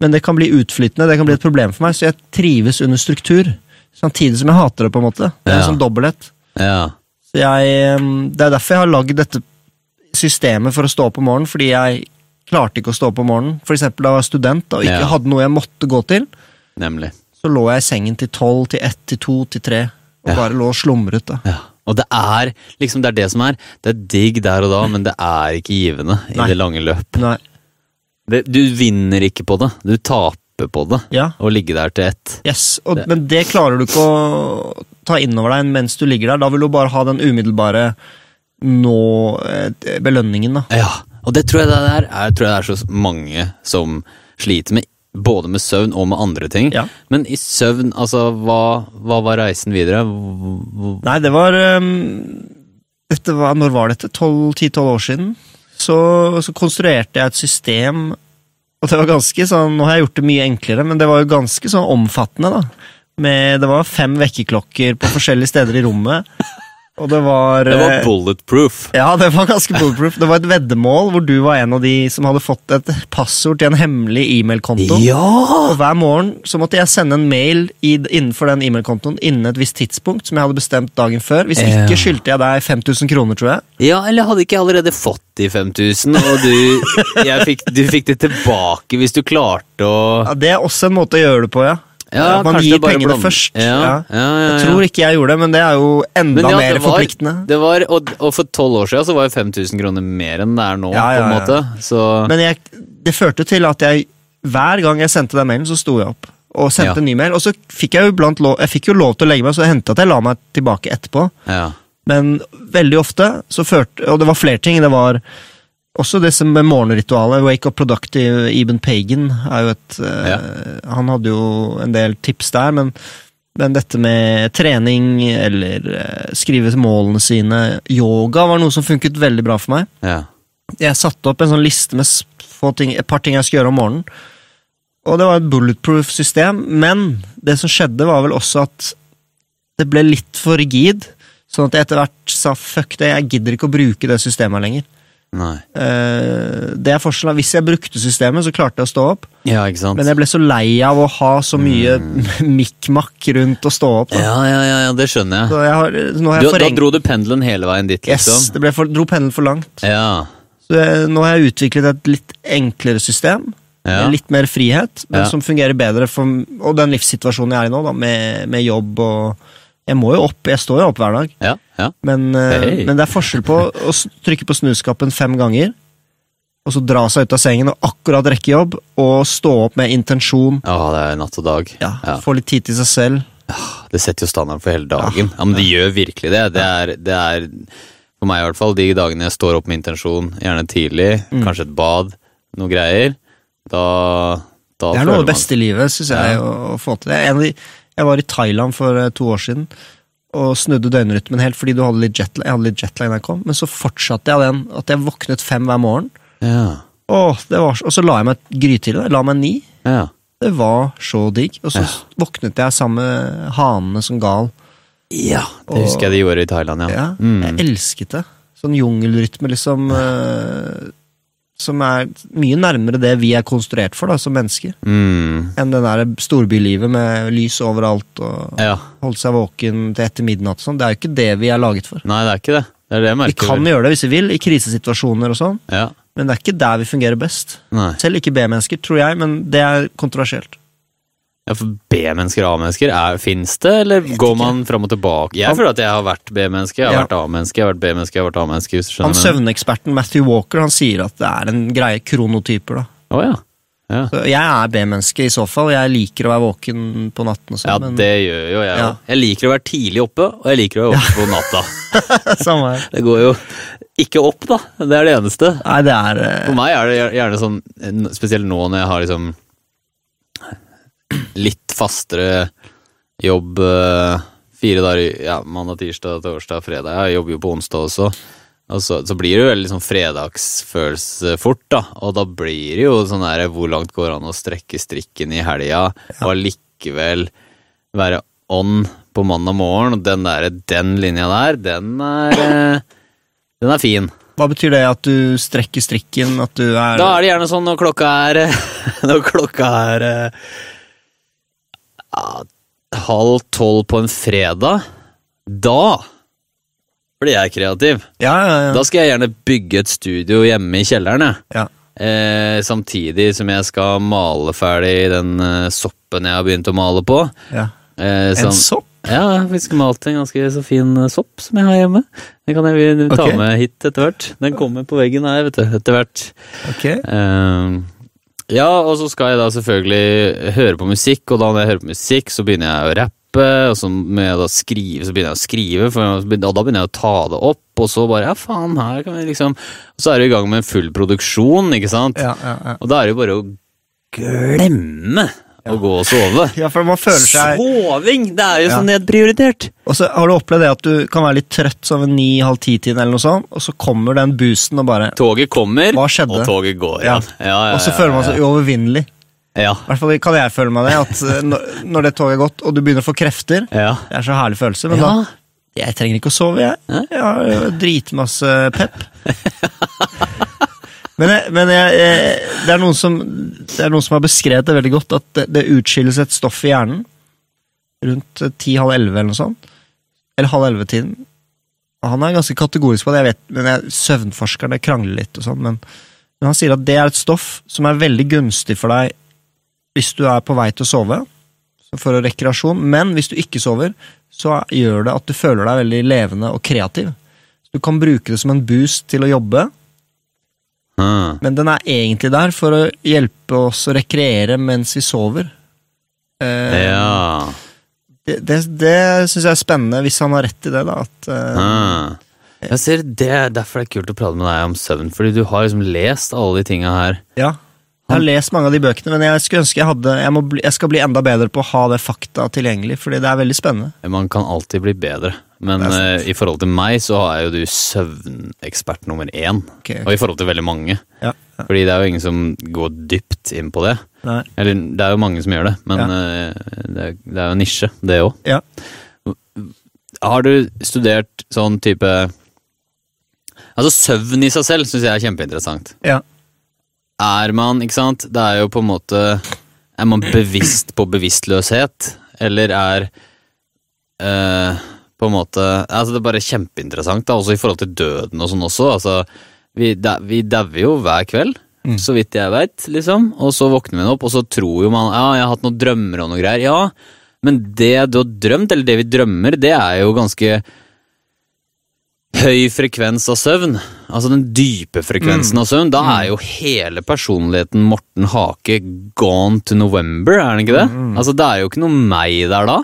men det kan bli utflytende, det kan bli et problem for meg. Så jeg trives under struktur. Samtidig som jeg hater det, på en måte. Det er Ja. en sånn dobbelthet. Ja. Så jeg, eh, det er derfor jeg har lagd dette systemet for å stå opp om morgenen, fordi jeg klarte ikke å stå opp om morgenen. For eksempel da jeg var student og ikke hadde noe jeg måtte gå til. Nemlig. Så lå jeg i sengen til tolv, til ett, til to, til tre. Og Ja. bare lå og slumret. da. Ja. Og det er liksom det er det som er. Det er digg der og da, men det er ikke givende i Nei. det lange løp. Nei. Det, du vinner ikke på det. Du taper på det. Ja. Å ligge der til ett. Yes, og, Men det klarer du ikke å ta innover deg mens du ligger der. Da vil du bare ha den umiddelbare nå eh, belønningen, da. Ja, og det tror jeg det er, jeg tror jeg det er så mange som sliter med, både med søvn og med andre ting. Ja. Men i søvn, altså, hva, hva var reisen videre? Hvor- Nei, det var ehm, dette var, Når var dette? 10-12 år siden? Så, så konstruerte jeg et system, og det var ganske sånn Nå har jeg gjort det mye enklere, men det var jo ganske sånn omfattende, da. Med, det var fem vekkerklokker på forskjellige steder i rommet. Og det var Det var eh, bulletproof. Ja, det var ganske bulletproof. Det var et veddemål hvor du var en av de som hadde fått et passord til en hemmelig e-mailkonto. Ja! Og hver morgen så måtte jeg sende en mail innenfor den e-mailkontoen innen et visst tidspunkt som jeg hadde bestemt dagen før. Hvis ikke skyldte jeg deg 5000 kroner, tror jeg. Ja, eller hadde ikke jeg allerede fått de 5000, og du, jeg fikk, du fikk det tilbake hvis du klarte å Ja, det er også en måte å gjøre det på, ja. Ja, man gir pengene blom. først. Ja, ja. Jeg tror ikke jeg gjorde det, men det er jo enda mer var- forpliktende. Det var, og, og for tolv år siden så var jo 5000 kroner mer enn det er nå, på en måte. Så Men jeg, det førte til at jeg hver gang jeg sendte den mailen, så sto jeg opp. Og sendte en ny mail. Og så fikk jeg jo blant lov, jeg fikk jo lov til å legge meg, så det hendte at jeg la meg tilbake etterpå. ja. Men veldig ofte så førte Og det var flere ting. Det var også det som med morgenritualet. Wake up productive. Eben Pagan er jo et eh, Han hadde jo en del tips der, men, men dette med trening eller uh, skrive målene sine Yoga var noe som funket veldig bra for meg. ja. Jeg satte opp en sånn liste med få ting, et par ting jeg skulle gjøre om morgenen. Og det var et bulletproof system, men det som skjedde, var vel også at det ble litt for rigid. Sånn at jeg etter hvert sa fuck det, jeg gidder ikke å bruke det systemet lenger. Eh, det er forskjellen. Hvis jeg brukte systemet, så klarte jeg å stå opp. Ja? Men jeg ble så lei av å ha så mye mikk-makk rundt å stå opp. Da. Mm. Ja, ja, ja, det skjønner jeg. Så jeg har, har Du, jeg da dro du pendelen hele veien dit, Yes, liksom? det ble for, dro pendelen for langt. Ja. Så jeg, nå har jeg utviklet et litt enklere system. ja. Litt mer frihet, men Ja. som fungerer bedre for Og den livssituasjonen jeg er i nå, da, med, med jobb og Jeg må jo opp, jeg står jo opp hver dag, Ja, ja. men, hey. Men det er forskjell på å trykke på snuskappen fem ganger, og så dra seg ut av sengen og akkurat rekke jobb, og stå opp med intensjon. Ja, det er natt og dag. Ja. Få litt tid til seg selv. Det setter jo standarden for hele dagen. Ja, men det gjør virkelig det. Det er, det er for meg i hvert fall, de dagene jeg står opp med intensjon, gjerne tidlig, Mm. kanskje et bad, noe greier, da, da Det er noe av det beste i livet, syns jeg, å få til. det. En av de, jeg var i Thailand for eh, to år siden og snudde døgnrytmen helt fordi du hadde jetlag. Jeg hadde litt jetlag da jeg kom, men så fortsatte jeg den at jeg våknet fem hver morgen. Ja, Åh, det var, og så la jeg meg grytidlig. La meg ni. ja. Det var så digg. Og så Ja. våknet jeg sammen med hanene som gal. Ja, det Og- husker jeg de gjorde i Thailand, ja. Mm. Jeg elsket det. Sånn jungelrytme, liksom. eh, som er mye nærmere det vi er konstruert for da, som mennesker. Mm. Enn det der storbylivet med lys overalt og Ja. holde seg våken til etter midnatt sånn. Det er jo ikke det vi er laget for. Nei, det er ikke det. Det er det Vi kan vel. gjøre det hvis vi vil, i krisesituasjoner og sånn, Ja. men det er ikke der vi fungerer best. Nei. Selv ikke B-mennesker, tror jeg, men det er kontroversielt. Ja, for B-mennesker og A-mennesker, er- fins det, eller går man fram og tilbake? Jeg føler at jeg har vært B-menneske, jeg har Ja. vært A-menneske, jeg har vært B-menneske, jeg har vært A-menneske. Han Søvneksperten Matthew Walker han sier at det er en greie kronotyper. da. Oh, ja. Ja. Jeg er B-menneske i så fall. og Jeg liker å være våken på natten og sånn. ja, men det gjør jo jeg Ja. Jeg liker å være tidlig oppe, og jeg liker å være oppe på natta. Samme her. Det går jo ikke opp, da. Det er det eneste. Nei, det er eh, For meg er det gjerne sånn, spesielt nå når jeg har liksom litt fastere jobb eh, fire dager ja, mandag, tirsdag, torsdag, fredag. Jeg jobber jo på onsdag også. Og så, så blir det jo veldig sånn fredagsfølelse fort, da. Og da blir det jo sånn der hvor langt går det an å strekke strikken i helga, og allikevel være on på mandag morgen, og den der, den linja der, den er eh, Den er fin. Hva betyr det at du strekker strikken, at du er Da er det gjerne sånn når klokka er Når klokka er eh, ja, halv tolv på en fredag, da blir jeg kreativ. Ja, ja, ja. Da skal jeg gjerne bygge et studio hjemme i kjelleren, ja. Eh, samtidig som jeg skal male ferdig den eh, soppen jeg har begynt å male på. ja. Eh, En sopp? Ja, vi skal male malt en ganske så fin eh, sopp som jeg har hjemme. Den kan jeg ta okay. med hit etter hvert. Den kommer på veggen her, vet du, etter hvert. Ok. Ehm, ja, og så skal jeg da selvfølgelig høre på musikk, og da når jeg hører på musikk, så begynner jeg å rappe, og så da skrive, så begynner jeg å skrive, for, og da begynner jeg å ta det opp, og så bare, ja faen, her kan vi liksom Og så er du i gang med full produksjon, ikke sant? Ja, ja, ja. Og da er det jo bare å glemme å gå og sove. ja, for man føler seg Soving! Det er jo Ja. så nedprioritert! Og så har du opplevd det at du kan være litt trøtt sånn ved ni-halv ti-tiden, eller noe sånt, og så kommer den boosten og bare Toget kommer, og toget går Ja. Ja, ja, Og så føler man seg uovervinnelig. Ja. I hvert fall kan jeg føle meg det. At eh, når- det toget er gått, og du begynner å få krefter ja. Det er så herlig følelse. Men ja. da Jeg trenger ikke å sove, jeg. Jeg har dritmasse pep. Men, jeg, men jeg, jeg, det, er som, det er noen som har beskrevet det veldig godt, at det, det utskilles et stoff i hjernen rundt ti-halv elleve eller noe sånt. Eller halv elleve-tiden. Han er ganske kategorisk på det, jeg vet, men jeg, søvnforskerne krangler litt og sånn, men, men han sier at det er et stoff som er veldig gunstig for deg hvis du er på vei til å sove, for rekreasjon, men hvis du ikke sover, så gjør det at du føler deg veldig levende og kreativ. Du kan bruke det som en boost til å jobbe, Ah. men den er egentlig der for å hjelpe oss å rekreere mens vi sover. Eh, Ja. Det, det, det syns jeg er spennende, hvis han har rett i det, da. At, eh, Ah. Jeg ser det er Derfor er det kult å prate med deg om søvn, fordi du har liksom lest alle de tinga her. ja. Jeg har lest mange av de bøkene, men jeg skulle ønske jeg hadde Jeg, må bli, jeg skal bli enda bedre på å ha det fakta tilgjengelig, fordi det er veldig spennende. Man kan alltid bli bedre, men eh, i forhold til meg så er jo du søvnekspert nummer én. Ok, Og i forhold til veldig mange. Ja, ja. Fordi det er jo ingen som går dypt inn på det. Nei. Eller det er jo mange som gjør det, men Ja. uh, det, er, det er jo en nisje, det òg. Ja. Har du studert sånn type Altså, søvn i seg selv syns jeg er kjempeinteressant. Ja. Er man, ikke sant Det er jo på en måte Er man bevisst på bevisstløshet, eller er eh, på en måte Altså, det er bare kjempeinteressant, da, også i forhold til døden og sånn også. Altså, vi, da, dauer jo hver kveld, Mm. så vidt jeg veit, liksom. Og så våkner vi opp, og så tror jo man ja, jeg har hatt noen drømmer og noe greier. Ja, men det du har drømt, eller det vi drømmer, det er jo ganske høy frekvens av søvn. Altså den dype frekvensen av søvn. Da er jo hele personligheten Morten Hake gone to November, er den ikke det? Altså Det er jo ikke noe meg der da.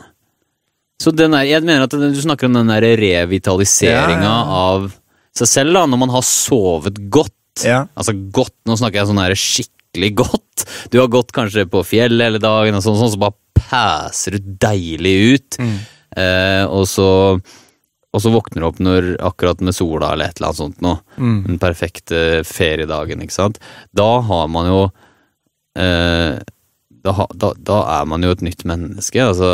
Så den er, jeg mener at du snakker om den der revitaliseringa Ja, ja. av seg selv, da, når man har sovet godt. Ja. Altså godt, nå snakker jeg sånn her skikkelig godt. Du har gått kanskje på fjellet hele dagen, og sånn, sånn så bare passer du deilig ut. Eh, og så og så våkner du opp når, akkurat med sola eller et eller annet sånt noe. Den perfekte feriedagen, ikke sant. Da har man jo eh, da, da, da er man jo et nytt menneske. Altså,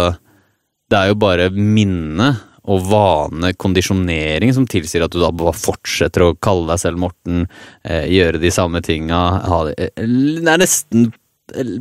det er jo bare minne og vane, kondisjonering, som tilsier at du da bare fortsetter å kalle deg selv Morten, eh, gjøre de samme tinga. Det, eh, det er nesten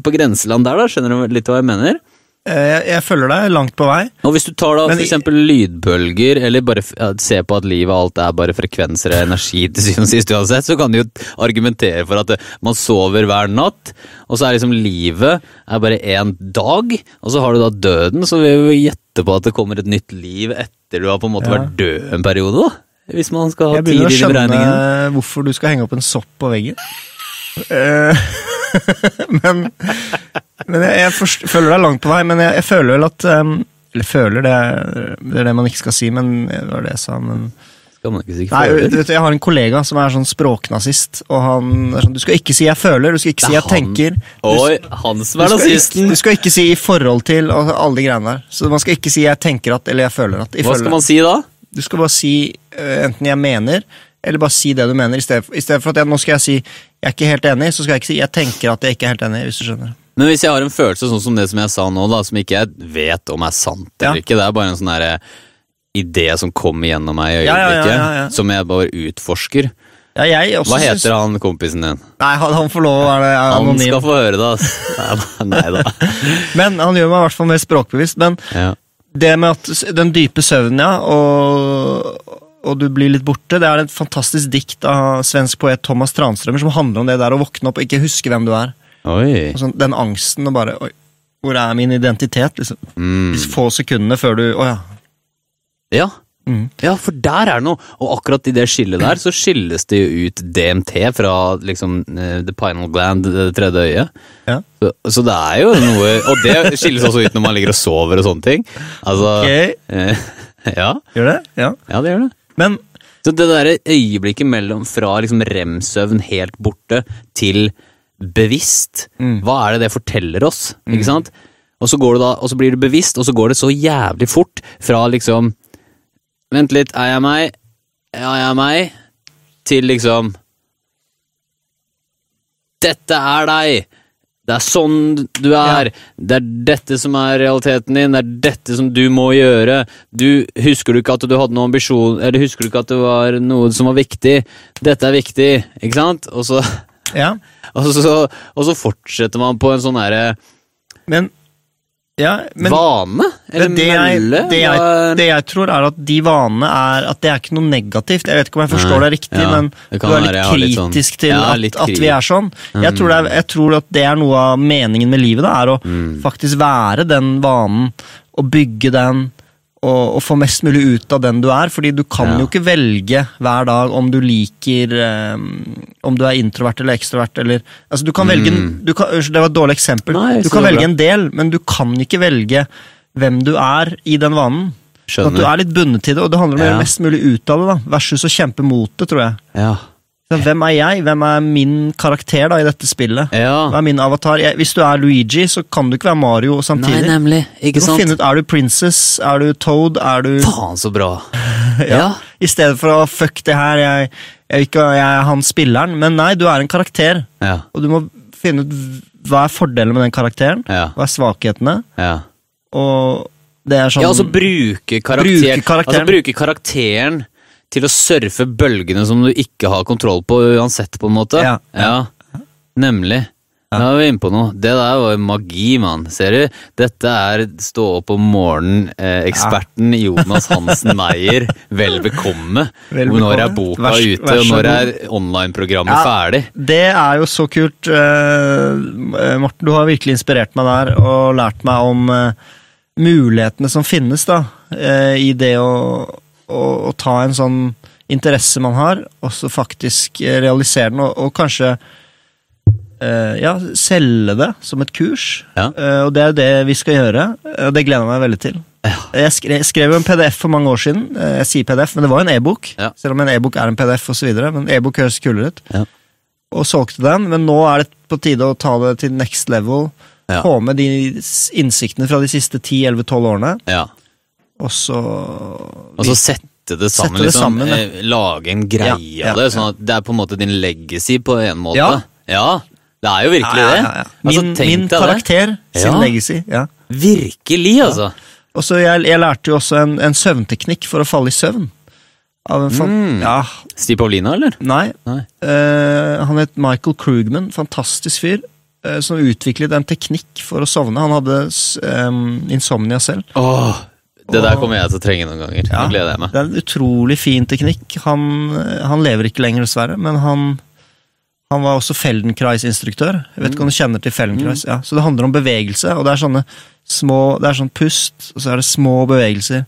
på grenseland der, da. Skjønner du litt hva jeg mener? Eh, Jeg, jeg følger deg langt på vei. Og hvis du tar da f.eks. lydbølger, eller bare ser på at livet og alt er bare frekvenser og energi til syvende og sist uansett, så kan du jo argumentere for at eh, man sover hver natt, og så er liksom livet er bare én dag, og så har du da døden, så vil vi gjette på at det kommer et nytt liv etter du har på en måte Ja. vært død en periode, da. Hvis man skal ha Jeg begynner å skjønne hvorfor du skal henge opp en sopp på veggen. Eh, men men jeg, jeg forst- følger deg langt på vei, men jeg, jeg føler vel at um, Eller føler, det det er det man ikke skal si, men det var det jeg sa. men... Skal man ikke si Nei, føler. du vet, Jeg har en kollega som er sånn språknazist, og han er sånn Du skal ikke si 'jeg føler', du skal ikke si 'jeg er tenker'. Du, Oi, han som er nazisten! du skal ikke si 'i forhold til' og alle de greiene der. Så man skal ikke si 'jeg tenker at' eller 'jeg føler at'. Hva ifølge- skal man si da? Du skal bare si uh, enten 'jeg mener', eller bare si det du mener. I stedet for at jeg, nå skal jeg si 'jeg er ikke helt enig', så skal jeg ikke si 'jeg tenker at jeg ikke er helt enig'. hvis du skjønner. Men hvis jeg har en følelse sånn som det som jeg sa nå, da, som ikke jeg vet om er sant eller Ja. ikke, det er bare en sånn derre idé som kommer gjennom meg i øyeblikket, ja, ja. som jeg bare utforsker. Hva heter han kompisen din? Nei, han, han får lov å være Han skal få høre det, altså. Nei da. Men han gjør meg i hvert fall mer språkbevisst. Men det med at den dype søvnen, ja, og, og du blir litt borte, det er et fantastisk dikt av svensk poet Thomas Tranströmer som handler om det der å våkne opp og ikke huske hvem du er. Sånn, den angsten og bare Oi, hvor er min identitet? Liksom. Mm. Få sekundene før du Å ja. Ja. Mm. ja, for der er det noe. Og akkurat i det skillet der, så skilles det jo ut DMT fra liksom eh, the pinal gland, det tredje øyet. Ja. Så, så det er jo noe Og det skilles også ut når man ligger og sover og sånne ting. Altså Ok, eh, Ja, gjør det? Ja. ja det gjør det. Men Så det derre øyeblikket mellom fra liksom rem-søvn helt borte til bevisst, Mm. hva er det det forteller oss? Ikke sant? Og så, går du da, og så blir du bevisst, og så går det så jævlig fort fra liksom Vent litt, er jeg meg? Ja, jeg er meg? Til liksom Dette er deg! Det er sånn du er. Det er dette som er realiteten din. Det er dette som du må gjøre. Du Husker du ikke at du hadde noen ambisjon Eller husker du ikke at det var noe som var viktig? Dette er viktig, ikke sant? Og så, Ja. og så, og så fortsetter man på en sånn derre Men Ja, men vane? Eller det, det, jeg, mølle? det, jeg, det jeg tror er at de vanene er At det er ikke noe negativt. Jeg vet ikke om jeg forstår deg riktig, ja, men det du er litt være, kritisk sånn- kritisk til Ja, at, at vi er sånn. Jeg tror, det er, jeg tror at det er noe av meningen med livet, da, er å Mm. faktisk være den vanen, og bygge den, og, å, få mest mulig ut av den du er. Fordi du kan Ja. jo ikke velge hver dag om du liker um, Om du er introvert eller ekstrovert eller Altså, du kan velge Mm. du kan, det var et dårlig eksempel. Nei, du kan velge en del, men du kan ikke velge hvem du er i den vanen. Skjønner. At du er litt bundet til det, og det handler om å Ja. gjøre mest mulig ut av det. da Versus å kjempe mot det, tror jeg. Ja. Så hvem er jeg? Hvem er min karakter da i dette spillet? Ja. Hvem er min avatar? Jeg, hvis du er Luigi, så kan du ikke være Mario samtidig. Nei, nemlig. du Ikke må sant? finne ut, Er du Princess? Er du Toad? Er du Faen, så bra. ja. I stedet for å fuck det her, jeg, jeg, ikke, jeg er han spilleren. Men nei, du er en karakter, Ja. og du må finne ut hva er fordelen med den karakteren. Ja. Hva er svakhetene? ja. Og det er sånn Ja, altså bruke karakter, Bruke karakteren. Altså bruke karakteren til å surfe bølgene som du ikke har kontroll på uansett, på en måte. Ja, ja. Nemlig. Da er vi inne på noe. Det der var magi, mann. Ser du? Dette er stå opp om morgenen-eksperten Jonas Hansen Meyer. Vel bekomme. Vel Når er boka Vær- ute, vær og når er online-programmet Ja. ferdig? Det er jo så kult. Uh, Morten, du har virkelig inspirert meg der og lært meg om uh, mulighetene som finnes da, uh, i det å, å, å ta en sånn interesse man har, og så faktisk eh, realisere den, og, og kanskje uh, ja, selge det som et kurs. Ja. Uh, og det er jo det vi skal gjøre, og det gleder jeg meg veldig til. Jeg skrev, jeg skrev jo en PDF for mange år siden. Jeg sier PDF, men det var en e-bok. Ja. Selv om en e-bok er en PDF og så videre, Men e-bok høres kulere ut. Ja. Og solgte den, men nå er det på tide å ta det til next level. Ja. Få med de innsiktene fra de siste 10-11-12 årene, Ja. Og så Og så sette det sammen, Sette det liksom. sammen, ja. eh, Lage en greie av ja, det, sånn at det er på en måte din legacy på en måte. Ja. Ja, det er jo virkelig Ja, ja, det. ja, ja. Altså, Min, min karakter, det. sin Ja. legacy. ja Virkelig, altså. Og så jeg, jeg lærte jo også en, en søvnteknikk for å falle i søvn. Av en fan, Mm. Ja, Stig Paulina, eller? nei. Nei. Uh, han het Michael Krugman, fantastisk fyr, eh, som utviklet en teknikk for å sovne. Han hadde um, insomnia selv. Åh, det der kommer jeg til å trenge noen ganger. Ja. Nå gleder jeg meg. Det er en utrolig fin teknikk. Han, eh, han lever ikke lenger, dessverre, men han, han var også Feldenkrais-instruktør. Jeg vet ikke om du kjenner til Feldenkrais? Ja. Så det handler om bevegelse, og det er sånne små Det er sånn pust, og så er det små bevegelser.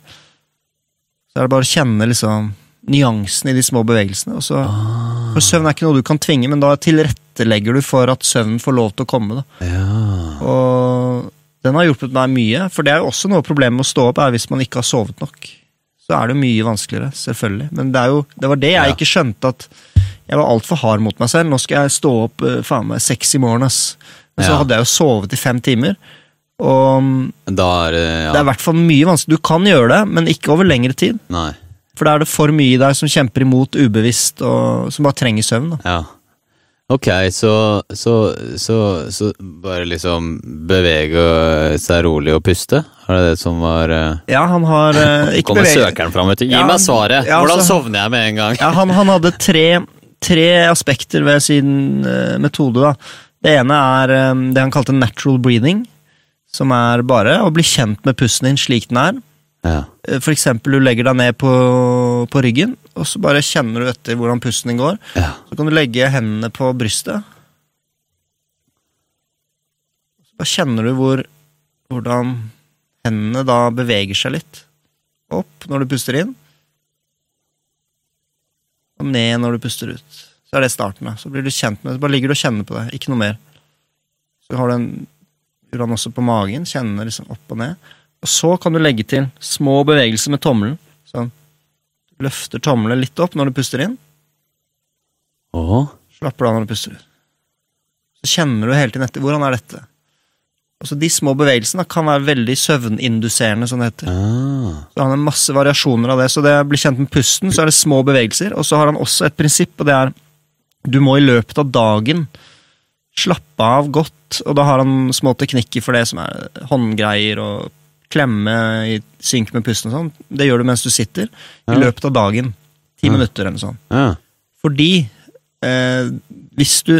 Så er det bare å kjenne liksom nyansen i de små bevegelsene. Og så, Ah. for søvn er ikke noe du kan tvinge, men da tilrettelegger du for at søvnen får lov til å komme. Da. Ja. Og den har hjulpet meg mye, for det er jo også noe problemet med å stå opp, er hvis man ikke har sovet nok. Så er det jo mye vanskeligere, selvfølgelig. Men det, jo, det var det jeg Ja. ikke skjønte, at jeg var altfor hard mot meg selv. Nå skal jeg stå opp eh, faen meg seks i morgen, ass. Men så Ja. hadde jeg jo sovet i fem timer. Og er det det er i hvert fall mye vanskelig. Du kan gjøre det, men ikke over lengre tid. Nei. For da er det for mye i deg som kjemper imot ubevisst, og som bare trenger søvn. Da. Ja. Ok, så, så, så, så bare liksom bevege seg rolig og puste? Er det det som var uh... Ja, han har uh, ikke Kommer søkeren fram, vet du. Gi Ja, meg svaret! ja, Hvordan altså- sovner jeg med en gang? Ja, han, han hadde tre, tre aspekter ved sin uh, metode. Da. Det ene er um, det han kalte natural breathing, som er bare å bli kjent med pusten din slik den er. Ja. Eh, For eksempel du legger deg ned på, på ryggen, og så bare kjenner du etter hvordan pusten din går. Ja. Så kan du legge hendene på brystet. Så bare kjenner du hvor, hvordan hendene da beveger seg litt. Opp når du puster inn, og ned når du puster ut. Så er det starten. da. Så blir du kjent med det. Bare ligger du og kjenner på det, ikke noe mer. Så har du en gjør han også på magen, kjenner liksom opp og ned. Og så kan du legge til små bevegelser med tommelen. Sånn. Du løfter tommelen litt opp når du puster inn. Åh. Slapper du av når du puster ut. Så kjenner du hele tiden etter. Hvordan er dette? Altså De små bevegelsene kan være veldig søvninduserende, som det heter. Ah. Så Han har masse variasjoner av det. Så det blir kjent med pusten, så er det små bevegelser. Og så har han også et prinsipp, og det er du må i løpet av dagen slappe av godt. Og da har han små teknikker for det, som er håndgreier og klemme i synk med pusten og sånn. Det gjør du mens du sitter. I løpet av dagen. Ti Ja. minutter eller noe sånt. Ja. Fordi eh, hvis du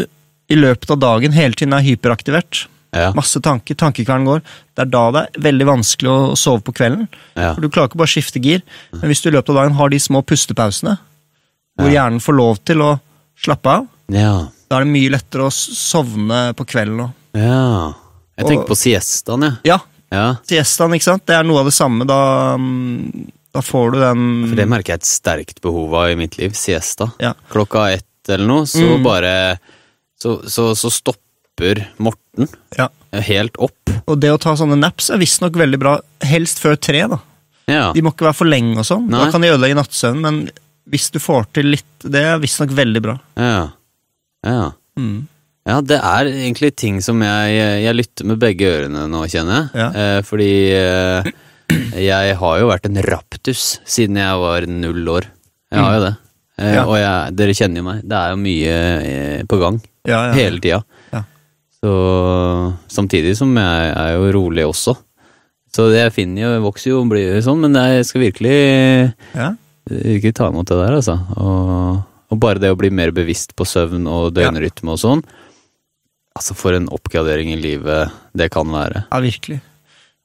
i løpet av dagen hele tiden er hyperaktivert, Ja. masse tanker, tankekvernen går, det er da det er veldig vanskelig å sove på kvelden. Ja. For Du klarer ikke bare å skifte gir. Men hvis du i løpet av dagen har de små pustepausene, hvor hjernen får lov til å slappe av, ja. da er det mye lettere å sovne på kvelden òg. Ja. Jeg tenker Og- på siestaen, jeg. Ja, Ja. siestaen, ikke sant? Det er noe av det samme. Da, da får du den For det merker jeg et sterkt behov av i mitt liv. Siesta. Ja. Klokka ett eller noe, så Mm. bare så, så, så stopper Morten Ja. helt opp. Og det å ta sånne naps er visstnok veldig bra. Helst før tre, da. Ja. De må ikke være for lenge og sånn. Da kan de ødelegge nattsøvnen, men hvis du får til litt Det er visstnok veldig bra. Ja. Ja. Mm. Ja, det er egentlig ting som jeg, jeg lytter med begge ørene nå, kjenner jeg. Ja. Eh, fordi eh, jeg har jo vært en raptus siden jeg var null år. Jeg har jo det. Eh, Mm. Ja. Og jeg, dere kjenner jo meg. Det er jo mye eh, på gang Ja, ja. hele tida. Ja. Så samtidig som jeg er jo rolig også. Så det jeg finner jo, vokser jo og blir jo sånn, men jeg skal virkelig, ja. virkelig ta imot det der, altså. Og, og bare det å bli mer bevisst på søvn og døgnrytme og sånn. Altså, for en oppgradering i livet det kan være. Ja, virkelig.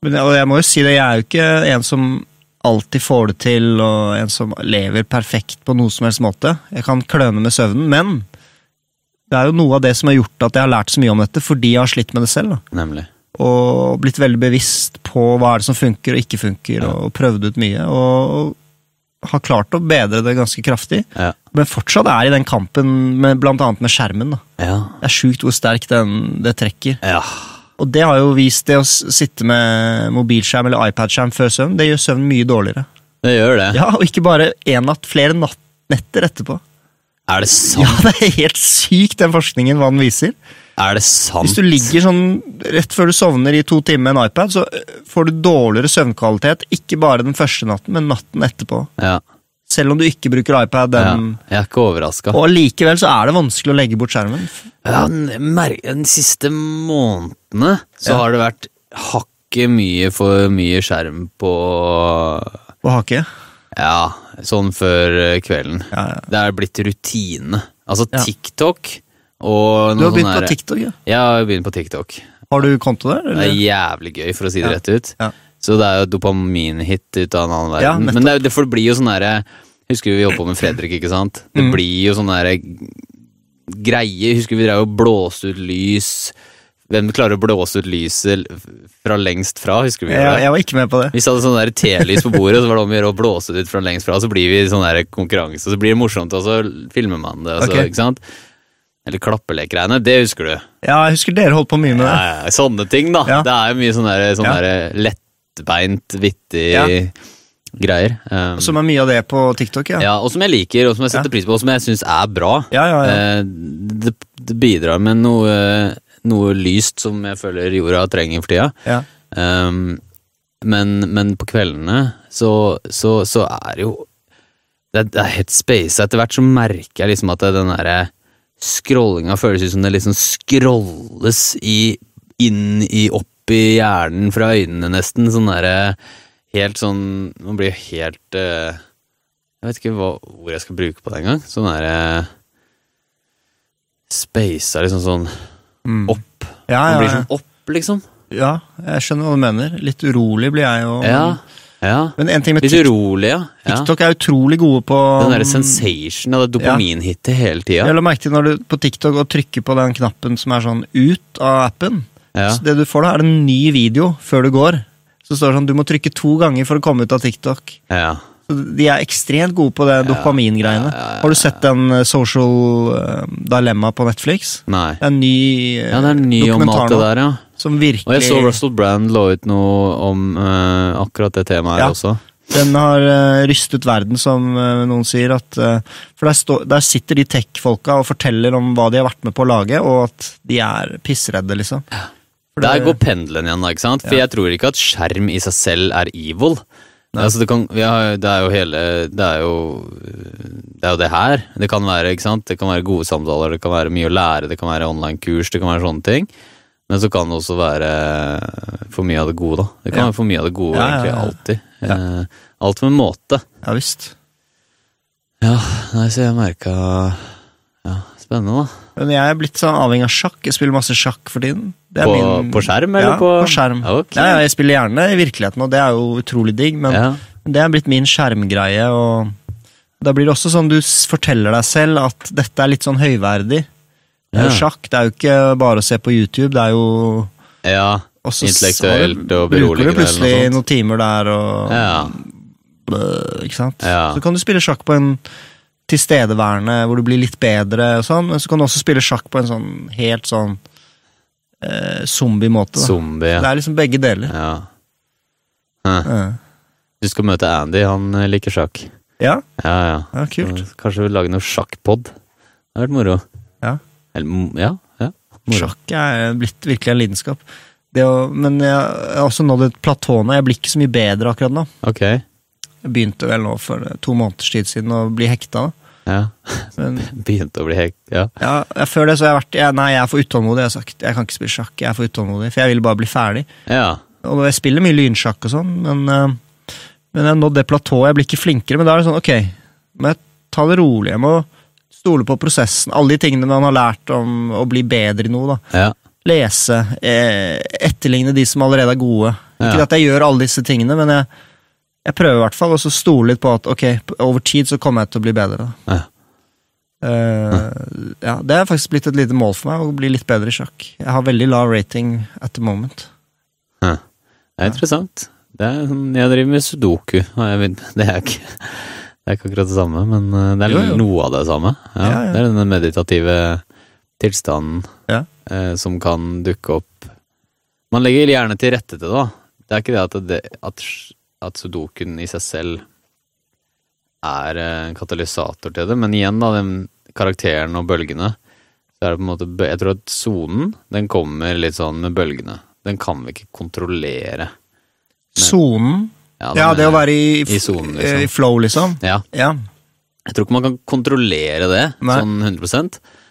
Men, og jeg må jo si det, jeg er jo ikke en som alltid får det til, og en som lever perfekt på noe som helst måte. Jeg kan kløne med søvnen, men det er jo noe av det som har gjort at jeg har lært så mye om dette, fordi jeg har slitt med det selv. Da. Nemlig. Og blitt veldig bevisst på hva er det som funker og ikke funker, og prøvd ut mye. Og har klart å bedre det ganske kraftig. Ja. Men fortsatt er i den kampen, med, annet med skjermen. Da. Ja. Det er sjukt hvor sterk den, det trekker. ja. Og det har jo vist det å sitte med mobilskjerm eller iPad-skjerm før søvn, det gjør søvn mye dårligere. Det gjør det. Ja, Og ikke bare én natt, flere natt, netter etterpå. Er det sant? Ja, Det er helt sykt, den forskningen, hva den viser. Er det sant? Hvis du ligger sånn rett før du sovner i to timer med en iPad, så øh, får du dårligere søvnkvalitet, ikke bare den første natten, men natten etterpå. Ja. Selv om du ikke bruker iPad. ja. Jeg er ikke overraska. Og likevel så er det vanskelig å legge bort skjermen. Ja, den siste månedene så Ja. har det vært hakket mye for mye skjerm på På hakket? Ja, sånn før eh, kvelden. Ja, ja. Det er blitt rutine. Altså TikTok og Du har begynt sånn på TikTok, ja. Ja, jeg har begynt på TikTok. Har du konto der? Det er jævlig gøy, for å si det rett ut. Så det er jo dopaminhit ut av en annen verden. Men det, det, blir jo sånn derre Husker vi holdt på med Fredrik, ikke sant? Det Mm. blir jo sånn derre greie. Husker vi drev og blåste ut lys. Hvem klarer å blåse ut lyset fra lengst fra? Husker vi det? jeg var ikke med på det. Vi hadde sånn telys på bordet, så var det om å gjøre å blåse det ut fra lengst fra, så blir vi i sånn konkurranse, og så blir det morsomt, og så filmer man det, og okay. Ikke sant? Eller klappelekgreiene, det husker du. Ja, jeg husker dere holdt på mye med det. Ja, ja, sånne ting, da. Ja. Det er jo mye sånn der, sånn Ja. lettbeint, vittig Ja. greier. Um, Som er mye av det på TikTok, ja. ja, og som jeg liker, og som jeg setter Ja. pris på, og som jeg syns er bra. Ja, ja, ja. Uh, det, det bidrar med noe, noe lyst som jeg føler jorda trenger for tida. ja. Um, men, men på kveldene så, så, så er det jo det, er- det er helt space. Etter hvert så merker jeg liksom at det, den derre scrollinga føles ut som det liksom scrolles i, inn i opp i hjernen fra øynene, nesten. Sånn derre Helt sånn Man blir helt uh, Jeg vet ikke hva ord jeg skal bruke på det engang. Sånn derre Space er liksom sånn. Opp. Ja, Man ja, blir ja. sånn opp, liksom. ja, jeg skjønner hva du mener. Litt urolig blir jeg jo. Ja. ja. Men en ting med Litt TikTok, urolig, ja. ja. TikTok er utrolig gode på Den derre sensation og det dopaminhitet hele tida. Jeg la merke til når du på TikTok og trykker på den knappen som er sånn ut av appen. Ja. Så det du får da, er en ny video før du går. Så står det sånn du må trykke to ganger for å komme ut av TikTok. Ja. De er ekstremt gode på det dopamingreiene. ja, ja, ja. Har du sett den eh, Social eh, Dilemma på Netflix? Nei. Det er en ny Ja, det er ny om dokumentar alt det der, ja. Som virkelig Og jeg så Russell Brand la ut noe om uh, akkurat det temaet her Ja. også. Den har uh, rystet verden, som uh, noen sier. At, uh, for der, stå, der sitter de tech-folka og forteller om hva de har vært med på å lage, og at de er pissredde, liksom. For Der går pendelen igjen, da, ikke sant? For Ja. jeg tror ikke at skjerm i seg selv er evil. Altså det, kan, ja, det er jo hele Det er jo det er jo det her. Det kan være ikke sant? Det kan være gode samtaler, det kan være mye å lære, det kan være online-kurs, det kan være sånne ting. Men så kan det også være for mye av det gode, da. Det kan Ja. være for mye av det gode, Ja, egentlig. Alltid. Eh, alt med måte. Ja visst. Ja, nei, så jeg merka Ja, spennende, da. Men jeg er blitt sånn avhengig av sjakk. Jeg spiller masse sjakk for tiden. På, min- på skjerm, eller ja, på på skjerm. Okay. Ja, ja, jeg spiller gjerne i virkeligheten, og det er jo utrolig digg, men Ja. det er blitt min skjermgreie, og da blir det også sånn du forteller deg selv at dette er litt sånn høyverdig. Det er jo sjakk, det er jo ikke bare å se på YouTube, det er jo ja. også Intellektuelt og Bruker du plutselig noe noen timer der og Ja. Ikke sant? Så kan du spille sjakk på en tilstedeværende hvor du blir litt bedre, og sånn, men så kan du også spille sjakk på en sånn helt sånn eh, zombie-måte. da. ja. Det er liksom begge deler. ja. Hæ. Ja. Du skal møte Andy, han eh, liker sjakk. ja, Ja, ja. ja, kult. Så Kanskje vi lager noe sjakkpod. Det har vært moro. Ja. Eller, ja, ja. Moro. Sjakk er blitt virkelig en lidenskap. Det å, men jeg har også nådd et platå nå. Jeg blir ikke så mye bedre akkurat nå. Ok. Jeg begynte vel nå for to måneders tid siden å bli hekta. da. Ja. Men Begynte å bli hekt. Ja. ja, før det så har jeg vært jeg, Nei, jeg er for utålmodig. Jeg har sagt jeg kan ikke spille sjakk. Jeg er for utålmodig, For jeg vil bare bli ferdig. ja. Og jeg spiller mye lynsjakk og sånn, men, eh, men jeg har nådd det platået. Jeg blir ikke flinkere, men da er det sånn, ok, må jeg ta det rolig. Jeg må stole på prosessen. Alle de tingene man har lært om å bli bedre i noe. da. ja. Lese, eh, etterligne de som allerede er gode. Ikke at jeg gjør alle disse tingene, men jeg, jeg prøver i hvert fall, og så stole litt på at ok, over tid så kommer jeg til å bli bedre. da. Ja. Uh, ja, Det er faktisk blitt et lite mål for meg, å bli litt bedre i sjakk. Jeg har veldig lav rating at the moment. Ja. Det er interessant. Det er, sånn- jeg driver med sudoku. og Det er ikke det er ikke akkurat det samme, men eh, det er Jo, jo. noe av det samme. Ja, Ja, ja. Det er den meditative tilstanden Ja. eh, som kan dukke opp Man legger gjerne til rette til det, da. Det er ikke det at, det, at, at sudoken i seg selv er eh, en katalysator til det, men igjen, da, den karakteren og bølgene, så er det på en måte Jeg tror at sonen, den kommer litt sånn med bølgene. Den kan vi ikke kontrollere. Sonen. Ja, Ja, det å være i, i zonen, liksom. eh, i flow, liksom. Ja. Ja. Jeg tror ikke man kan kontrollere det Nei. sånn 100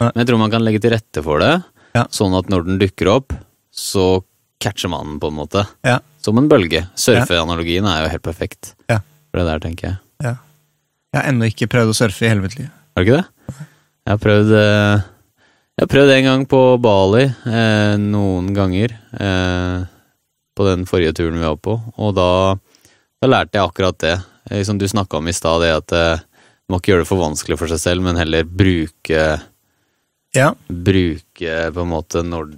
Nei. men jeg tror man kan legge til rette for det, Ja. sånn at når den dukker opp, så catcher man den på en måte. Ja. Som en bølge. Surfeanalogien er jo helt perfekt Ja. for det der, tenker jeg. ja. Jeg har ennå ikke prøvd å surfe i hele mitt liv. Har du ikke det? Jeg har prøvd eh, Jeg har prøvd en gang på Bali, eh, noen ganger, eh, på den forrige turen vi var på, og da, da lærte jeg akkurat det. Som du snakka om i stad, det at man må ikke gjøre det for vanskelig for seg selv, men heller bruke Ja. Bruke på en måte når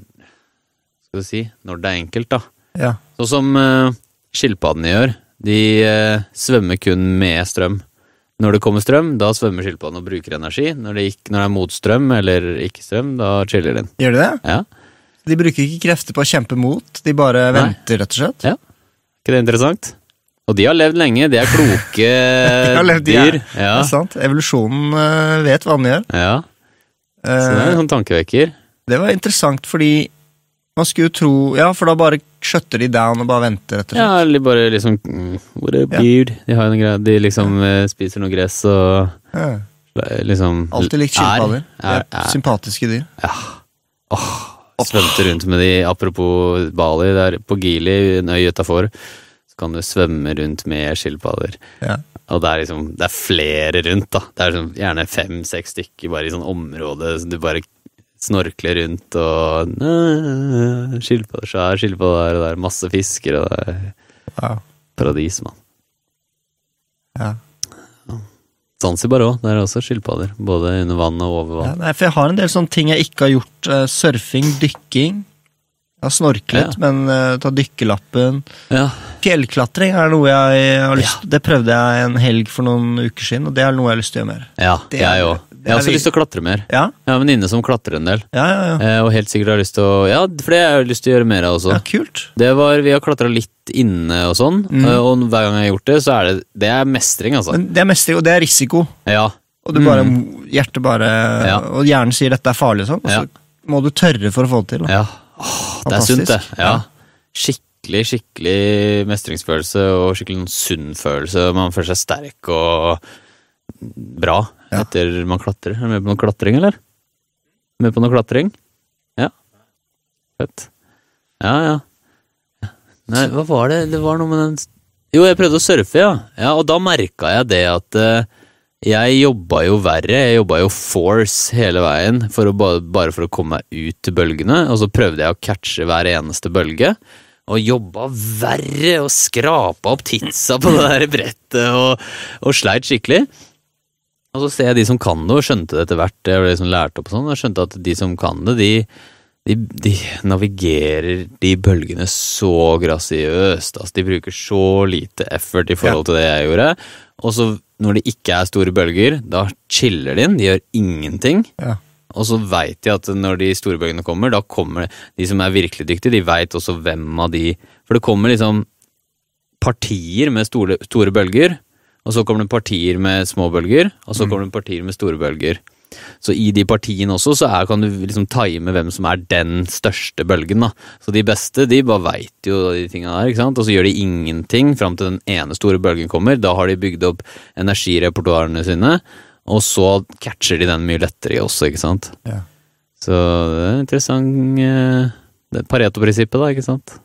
Skal vi si Når det er enkelt, da. Ja. Sånn som uh, skilpaddene gjør. De uh, svømmer kun med strøm. Når det kommer strøm, da svømmer skilpadden og bruker energi. Når det, ikke, når det er motstrøm eller ikke strøm, da chiller den. Gjør de det? Ja, De bruker ikke krefter på å kjempe mot, de bare Nei. venter, rett og slett. Ja. ikke det interessant? Og de har levd lenge, de er kloke har levd, dyr. Ja. dyr. Det er sant. Evolusjonen eh, vet hva den gjør. ja. Så det er en sånn tankevekker. det var interessant fordi man skulle jo tro Ja, for da bare shutter de down og bare venter, rett og slett. Ja, eller bare liksom What What beard. Ja. De har jo en greie, de liksom ja. spiser noe gress og Ja. eh, liksom Alltid likt er- skilpadder. De Er, er er, sympatiske dyr. Åh, svømte rundt med de, apropos Bali, der på Gili, en øy utafor, så kan du svømme rundt med skilpadder. Ja. Og det er liksom, det er flere rundt, da. Det er liksom, gjerne fem-seks stykker bare i sånn område, så du bare snorkler rundt og «Næ, Skilpadder så er skilpadder der, og det er masse fisker, og det Wow. paradis, mann. Ja. Zanzibar òg, der er også skilpadder. Både under vann og over Ja, vann. nei, for jeg har en del sånne ting jeg ikke har gjort. Uh, surfing, dykking. Jeg har snorklet, Ja. men uh, ta dykkerlappen. Ja. Fjellklatring er noe jeg har lyst Det prøvde jeg en helg for noen uker siden, og det er noe jeg har lyst til å gjøre mer. ja, Det jeg òg. Jeg har også lyst til å klatre mer. Ja, Jeg har en venninne som klatrer en del. ja, ja. ja. Eh, Og helt sikkert har lyst til å Ja, for det har jeg lyst til å gjøre mer av også. ja kult. Det var, Vi har klatra litt inne og sånn, Mm. eh, og hver gang jeg har gjort det, så er det Det er mestring, altså. Men det er mestring, og det er risiko. Ja. Og du bare, hjertet bare Ja. Og hjernen sier 'dette er farlig', sånn. Og så må du tørre for å få det til. Da. ja. Åh, det er sunt, det. Ja. Skikkelig, skikkelig mestringsfølelse og skikkelig sånn sunn følelse. Man føler seg sterk og bra Ja. etter man klatrer. Er du med på noe klatring, eller? Med på noe klatring? Ja. Fett. Ja, ja. Nei, hva var det? Det var noe med den Jo, jeg prøvde å surfe, ja. ja og da merka jeg det at uh, jeg jobba jo verre. Jeg jobba jo force hele veien for bare, bare for å komme meg ut til bølgene. Og så prøvde jeg å catche hver eneste bølge. Og jobba verre og skrapa opp titsa på det der brettet og, og sleit skikkelig. Og så ser jeg de som kan det, og skjønte det etter hvert. Jeg ble liksom lært opp og sånn, og skjønte at de som kan det, de, de, de navigerer de bølgene så grasiøst. Altså, de bruker så lite effort i forhold til det jeg gjorde. Og så, når det ikke er store bølger, da chiller de inn. De gjør ingenting. Ja. Og så veit de at når de store bølgene kommer, da kommer de som er virkelig dyktige, de veit også hvem av de For det kommer liksom partier med store, store bølger, og så kommer det partier med små bølger, og så kommer det partier med store bølger. Så i de partiene også så er, kan du liksom time hvem som er den største bølgen. da. Så de beste de bare veit jo de tinga der, ikke sant? og så gjør de ingenting fram til den ene store bølgen kommer. Da har de bygd opp energirepertoarene sine, og så catcher de den mye lettere også, ikke sant. Ja. Så det er interessant eh, det er Pareto-prinsippet, da, ikke sant.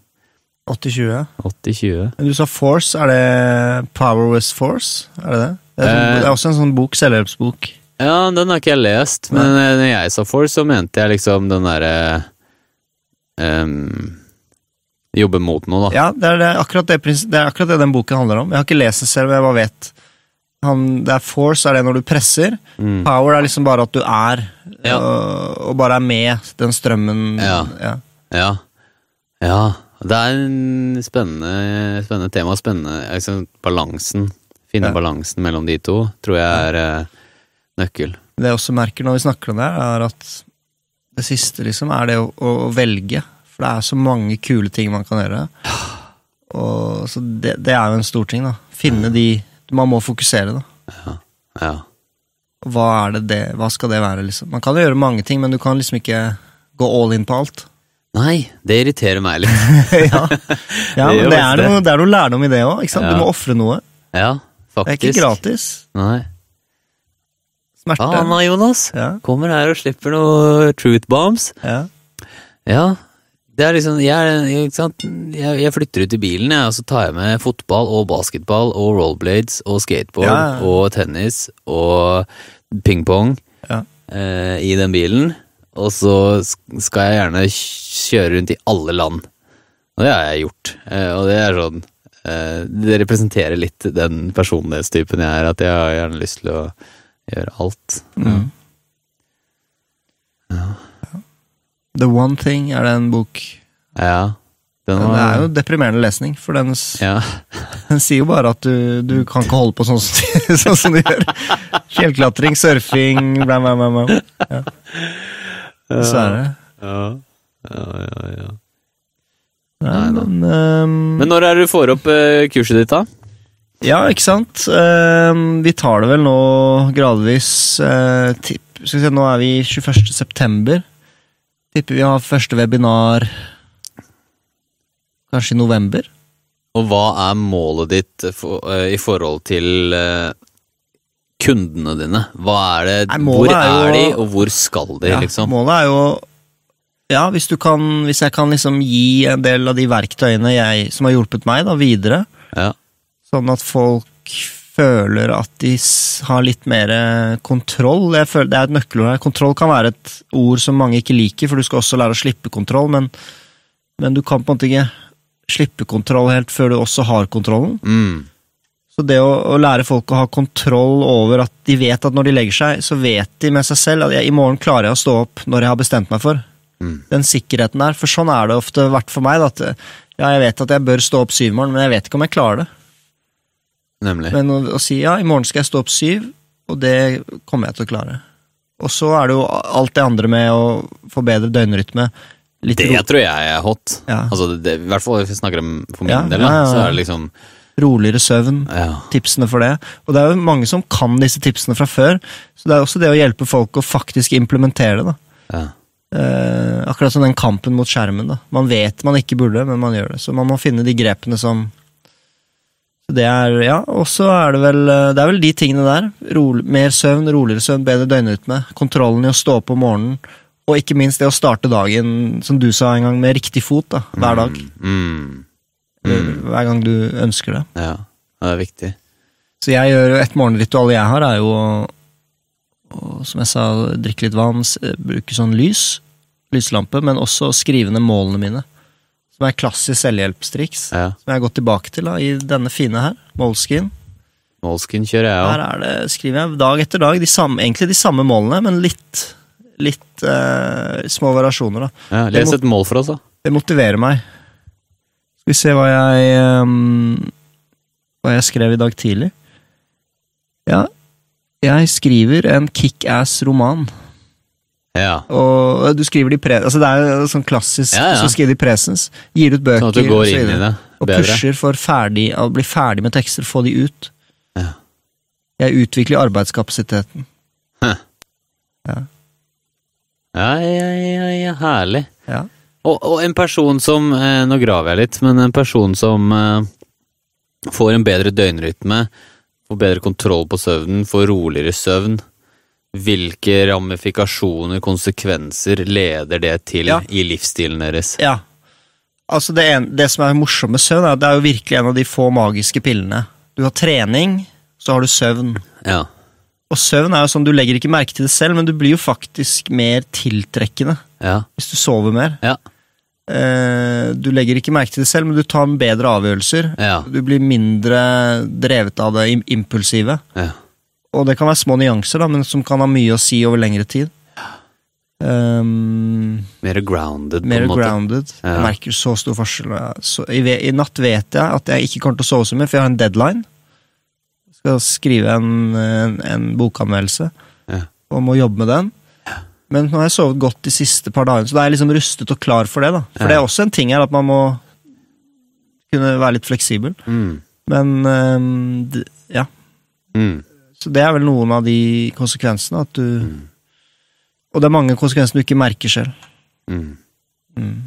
80-20. 80-20. Men du sa force, er det Power with force? Er det det? Det er, sånn- Eh. det er også en sånn bok, selvhjelpsbok. Ja, den har ikke jeg lest, men eh, når jeg sa Force, så mente jeg liksom den derre um, Jobbe mot noe, da. Ja, det er, det, akkurat det, det er akkurat det den boken handler om. Jeg har ikke lest den selv, men jeg bare vet. Han, det er force er det når du presser. Mm. Power er liksom bare at du er, Ja. og, og bare er med den strømmen. Ja. Ja. Ja. ja. Det er en spennende, spennende tema. Spennende liksom, balansen. Finne Ja. balansen mellom de to, tror jeg er eh, nøkkel. Det jeg også merker når vi snakker om det, er at det siste liksom er det å, å velge. For det er så mange kule ting man kan gjøre. Og, så det, det er jo en stor ting, da. Finne de Man må fokusere, da. Ja. Hva er det det Hva skal det være, liksom? Man kan jo gjøre mange ting, men du kan liksom ikke gå all in på alt. Nei, det irriterer meg litt. ja, ja Det men det er, noe, det er noe lærdom i det òg. Ja. Du må ofre noe. Ja, faktisk. Det er ikke gratis. Nei. Smerte. Ah, nei, Jonas. Ja, Kommer her og slipper noe truth bombs. ja. Ja. Det er liksom, jeg? Jeg, jeg flytter ut i bilen, jeg, og så tar jeg med fotball og basketball og rollblades og skateboard og tennis og pingpong Ja. eh, i den bilen. Og så skal jeg gjerne kjøre rundt i alle land. Og det har jeg gjort. Eh, og det er sånn eh, Det representerer litt den personlighetstypen jeg er, at jeg har gjerne lyst til å gjøre alt. Mm. The One Thing er det en bok Ja. Den Det er jo deprimerende lesning, for den, s- ja. den sier jo bare at du, du kan ikke holde på sånn sånn som du gjør. Fjellklatring, surfing, bla, bla, bla. bla. Ja. Dessverre. Ja, ja, ja, ja. Nei, Nei men um... Men når er det du får opp uh, kurset ditt, da? Ja, ikke sant. Ehm, vi tar det vel nå gradvis. Uh, tipp, skal vi se, nå er vi 21. september. Tipper vi har første webinar kanskje i november. Og hva er målet ditt for, uh, i forhold til eh, kundene dine? Hva er det, Nei, hvor er er, de, og hvor skal de, Ja, liksom? Målet er jo Ja, hvis du kan Hvis jeg kan liksom gi en del av de verktøyene jeg, som har hjulpet meg, da, videre, Ja, sånn at folk føler at de har litt mer kontroll. Jeg føler, det er et nøkkelord her. Kontroll kan være et ord som mange ikke liker, for du skal også lære å slippe kontroll, men, men du kan på en måte ikke slippe kontroll helt før du også har kontrollen. mm. Så det å, å lære folk å ha kontroll over at de vet at når de legger seg, så vet de med seg selv at jeg, i morgen klarer jeg å stå opp når jeg har bestemt meg for. Mm. Den sikkerheten der. For sånn er det ofte vært for meg. Da, at ja, jeg vet at jeg bør stå opp syv i morgen, men jeg vet ikke om jeg klarer det. Nemlig. Men å, å si ja, i morgen skal jeg stå opp syv, og det kommer jeg til å klare. Og så er det jo alt det andre med å få bedre døgnrytme. Litt Det ro, tror jeg er hot. Ja. Altså, det, I hvert fall hvis vi snakker om for min Ja, del, da, så er det liksom roligere søvn. Ja. tipsene for det. Og det er jo mange som kan disse tipsene fra før, så det er også det å hjelpe folk å faktisk implementere det. da. ja. Eh, akkurat som den kampen mot skjermen. da. Man vet man ikke burde, men man gjør det. Så man må finne de grepene som så det er, ja, Og så er det vel eh, Det er vel de tingene der. Rolig, mer søvn, roligere søvn, bedre døgnrytme. Kontrollen i å stå opp om morgenen. Og ikke minst det å starte dagen, som du sa en gang, med riktig fot. da, Hver dag. Mm. Eller Hver gang du ønsker det. Ja, det er viktig. Så jeg gjør jo et morgenritual jeg har, er jo å, som jeg sa, drikke litt vann, bruke sånn lys, lyslampe, men også skrive ned målene mine. Som er klassisk selvhjelpstriks, Ja. som jeg har gått tilbake til da, i denne fine her, Moleskin. Moleskin kjører jeg Her er det, skriver jeg dag etter dag, de samme, egentlig de samme målene, men litt, litt uh, små variasjoner. da. Ja, les et mål for oss, da. Det motiverer meg. Skal vi se hva jeg um, Hva jeg skrev i dag tidlig. Ja, jeg skriver en kickass-roman. Ja. Og du skriver det i pre... Altså det er jo sånn klassisk, Ja, ja. så skriver de presens. Gir ut bøker Sånn at du går og inn i det Og bedre. pusher for ferdig, å bli ferdig med tekster, få de ut. Ja. Jeg utvikler arbeidskapasiteten. Ja, ja, ja, ja, herlig. Ja. Og, og en person som eh, Nå graver jeg litt, men en person som eh, får en bedre døgnrytme, får bedre kontroll på søvnen, får roligere søvn. Hvilke ramifikasjoner, konsekvenser, leder det til Ja. i livsstilen deres? ja. Altså det, en, det som er morsomt med søvn, er at det er jo virkelig en av de få magiske pillene. Du har trening, så har du søvn. Ja. Og søvn er jo sånn, du legger ikke merke til det selv, men du blir jo faktisk mer tiltrekkende Ja. hvis du sover mer. Ja. Eh, du legger ikke merke til det selv, men du tar bedre avgjørelser. Ja. Du blir mindre drevet av det impulsive. ja. Og det kan være små nyanser, da, men som kan ha mye å si over lengre tid. Um, Mer grounded, mer grounded. Ja. Jeg merker så stor forskjell. Så, i, I natt vet jeg at jeg ikke kommer til å sove så mye, for jeg har en deadline. Jeg skal skrive en, en, en bokanmeldelse Ja. og må jobbe med den. Men nå har jeg sovet godt de siste par dagene, så da er jeg liksom rustet og klar for det. da. For Ja. det er også en ting her, at man må kunne være litt fleksibel. Mm. Men d- ja. Mm. Så det er vel noen av de konsekvensene at du Og det er mange konsekvenser du ikke merker selv. Mm. Mm.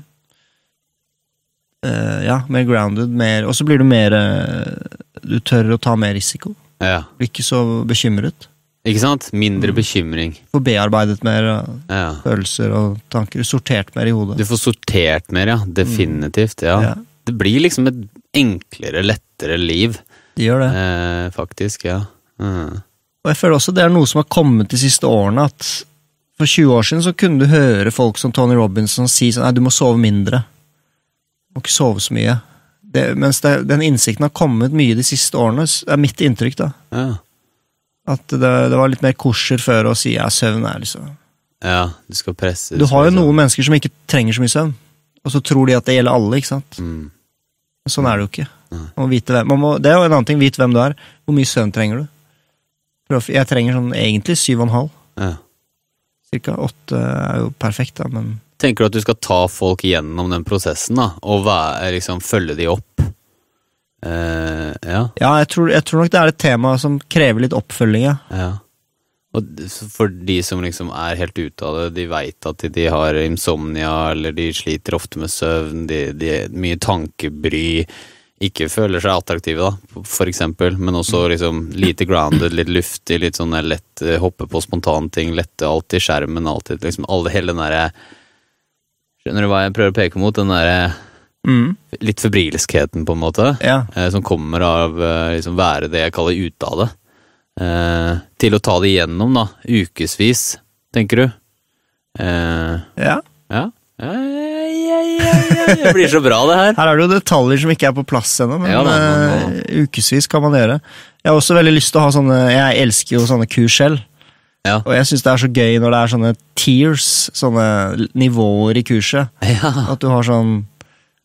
Eh, ja, mer grounded, mer Og så blir du mer eh, Du tør å ta mer risiko. Ja. Blir ikke så bekymret. Ikke sant? Mindre Mm. bekymring. Får bearbeidet mer Ja. følelser og tanker. Sortert mer i hodet. Du får sortert mer, ja. Definitivt. Ja. Ja, Det blir liksom et enklere, lettere liv, de gjør det. eh, faktisk. Ja. Mm. Og jeg føler også det er noe som har kommet de siste årene, at for 20 år siden så kunne du høre folk som Tony Robinson si sånn Nei, du må sove mindre. Du må ikke sove så mye. Det, mens det, den innsikten har kommet mye de siste årene, Det er mitt inntrykk, da. Ja. At det, det var litt mer kosher før å si ja, søvn er liksom ja. Du skal presse Du har jo liksom. noen mennesker som ikke trenger så mye søvn, og så tror de at det gjelder alle, ikke sant. mm. Sånn er det jo ikke. Man må vite hvem, man må, det er jo en annen ting, vite hvem du er. Hvor mye søvn trenger du? Jeg trenger sånn egentlig syv og en halv. ja. Cirka åtte er jo perfekt, da, men Tenker du at du skal ta folk gjennom den prosessen, da? Og være, liksom, følge de opp? Eh, ja. Ja, jeg tror, jeg tror nok det er et tema som krever litt oppfølging, ja. Ja. Og for de som liksom er helt ute av det, de veit at de har insomnia, eller de sliter ofte med søvn, de, de mye tankebry, ikke føler seg attraktive, da, for eksempel, men også liksom lite grounded, litt luftig, litt sånn lett eh, hoppe på spontane ting, lette alltid skjermen, alltid liksom alle, hele den derre Skjønner du hva jeg prøver å peke mot? Den derre Mm, litt febrilskheten, på en måte ja. eh, som kommer av eh, liksom være det jeg kaller ute av det. Eh, til å ta det igjennom, da, ukevis, tenker du? Eh, ja. ja. Ja. Det blir så bra, det her. Her er det jo detaljer som ikke er på plass ennå, men Ja da, eh, men ukevis kan man gjøre. Jeg har også veldig lyst til å ha sånne Jeg elsker jo sånne kurs selv. Ja. Og jeg syns det er så gøy når det er sånne tears, sånne nivåer i kurset. Ja. At du har sånn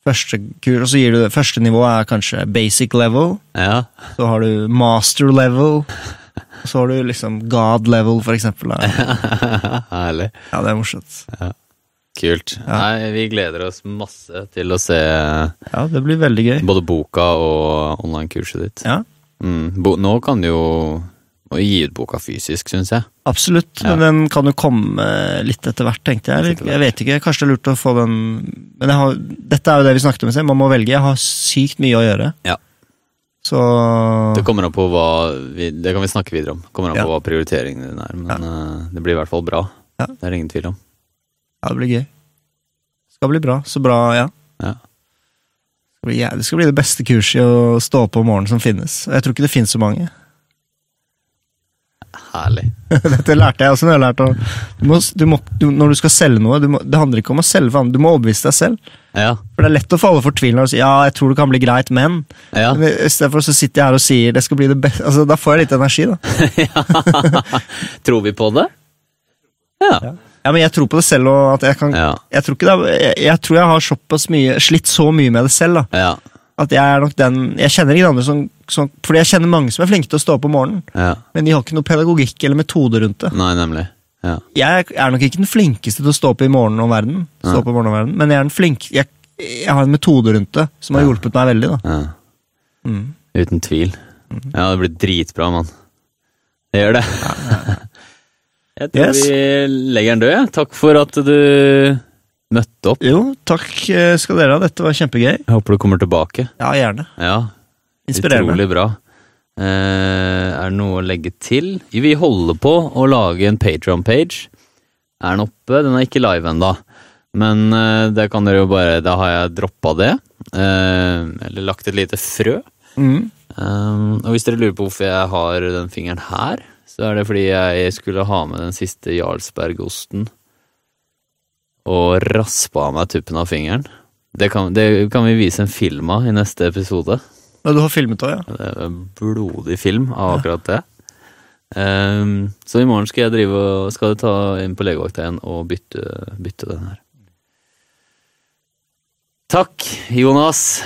første kurs, og så gir du det Første nivå er kanskje basic level. ja. Så har du master level. Og så har du liksom god level, for eksempel. Herlig. Ja, det er morsomt. Kult. Ja. Nei, vi gleder oss masse til å se Ja, det blir veldig gøy. både boka og online-kurset ditt. Ja, Mm. Nå kan du jo må gi ut boka fysisk, syns jeg. absolutt. Ja. Men den kan jo komme litt etter hvert, tenkte jeg. Eller, jeg vet ikke, kanskje det er lurt å få den Men har, dette er jo det vi snakket om i sted, man må velge. Jeg har sykt mye å gjøre. Ja. Så Det kommer an på hva vi, Det kan vi snakke videre om. Kommer an Ja. på hva prioriteringene dine er. Men ja. det blir i hvert fall bra. Det er det ingen tvil om. ja, det blir gøy. Skal bli bra. Så bra, ja. Ja. Det, det skal bli det beste kurset i å stå opp om morgenen som finnes. Og jeg tror ikke det finnes så mange. Herlig. Dette lærte jeg også når jeg lærte du må, du må, du, Når du skal selge noe, du må, det handler ikke om å selge for andre, du må overbevise deg selv. Ja. For det er lett å falle for tvil når du sier ja, jeg tror det kan bli greit, men Ja. I stedet for så sitter jeg her og sier det skal bli det beste altså, Da får jeg litt energi, da. Tror vi på det? Ja. Ja, Men jeg tror på det selv, og at jeg kan Ja. jeg, tror ikke det jeg, jeg tror jeg har såpass mye slitt så mye med det selv, da. Ja. At jeg er nok den Jeg kjenner ingen andre som, som Fordi jeg kjenner mange som er flinke til å stå opp om morgenen, ja. men de har ikke noe pedagogikk eller metode rundt det. Nei, nemlig. Ja. Jeg er nok ikke den flinkeste til å stå opp i morgenen om verden, stå opp i morgenen om verden men jeg er den flink jeg, jeg har en metode rundt det som har hjulpet meg veldig. da ja. mm. Uten tvil. Ja, det blir dritbra, mann. Det gjør det. Jeg tror Yes. vi legger den død. Takk for at du møtte opp. Jo, takk eh, skal dere ha. Dette var kjempegøy. Jeg håper du kommer tilbake. Ja, gjerne. Ja, Inspirerende. Utrolig bra. Eh, er det noe å legge til? Vi holder på å lage en Patreon-page. Er den oppe? Den er ikke live ennå. Men eh, det kan dere jo bare Da har jeg droppa det. Eh, eller lagt et lite frø. Mm. Um, og hvis dere lurer på hvorfor jeg har den fingeren her, så er det fordi jeg skulle ha med den siste Jarlsbergosten og raspa av meg tuppen av fingeren. Det kan, det kan vi vise en film av i neste episode. Ja, du har filmet òg, ja? Det er en blodig film av akkurat det. Um, så i morgen skal jeg drive og skal jeg ta inn på legevakta igjen og bytte, bytte den her. Takk, Jonas.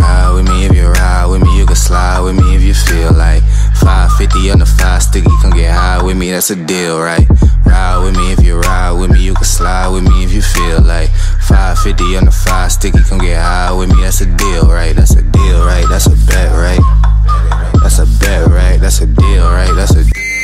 Ride with me if you ride with me, you can slide with me if you feel like 550 on the five sticky, come get high with me, that's a deal, right? Ride with me if you ride with me, you can slide with me if you feel like 550 on the five sticky, come get high with me, that's a deal, right? That's a deal, right? That's a bet, right? That's a bet, right? That's a deal, right? That's a deal.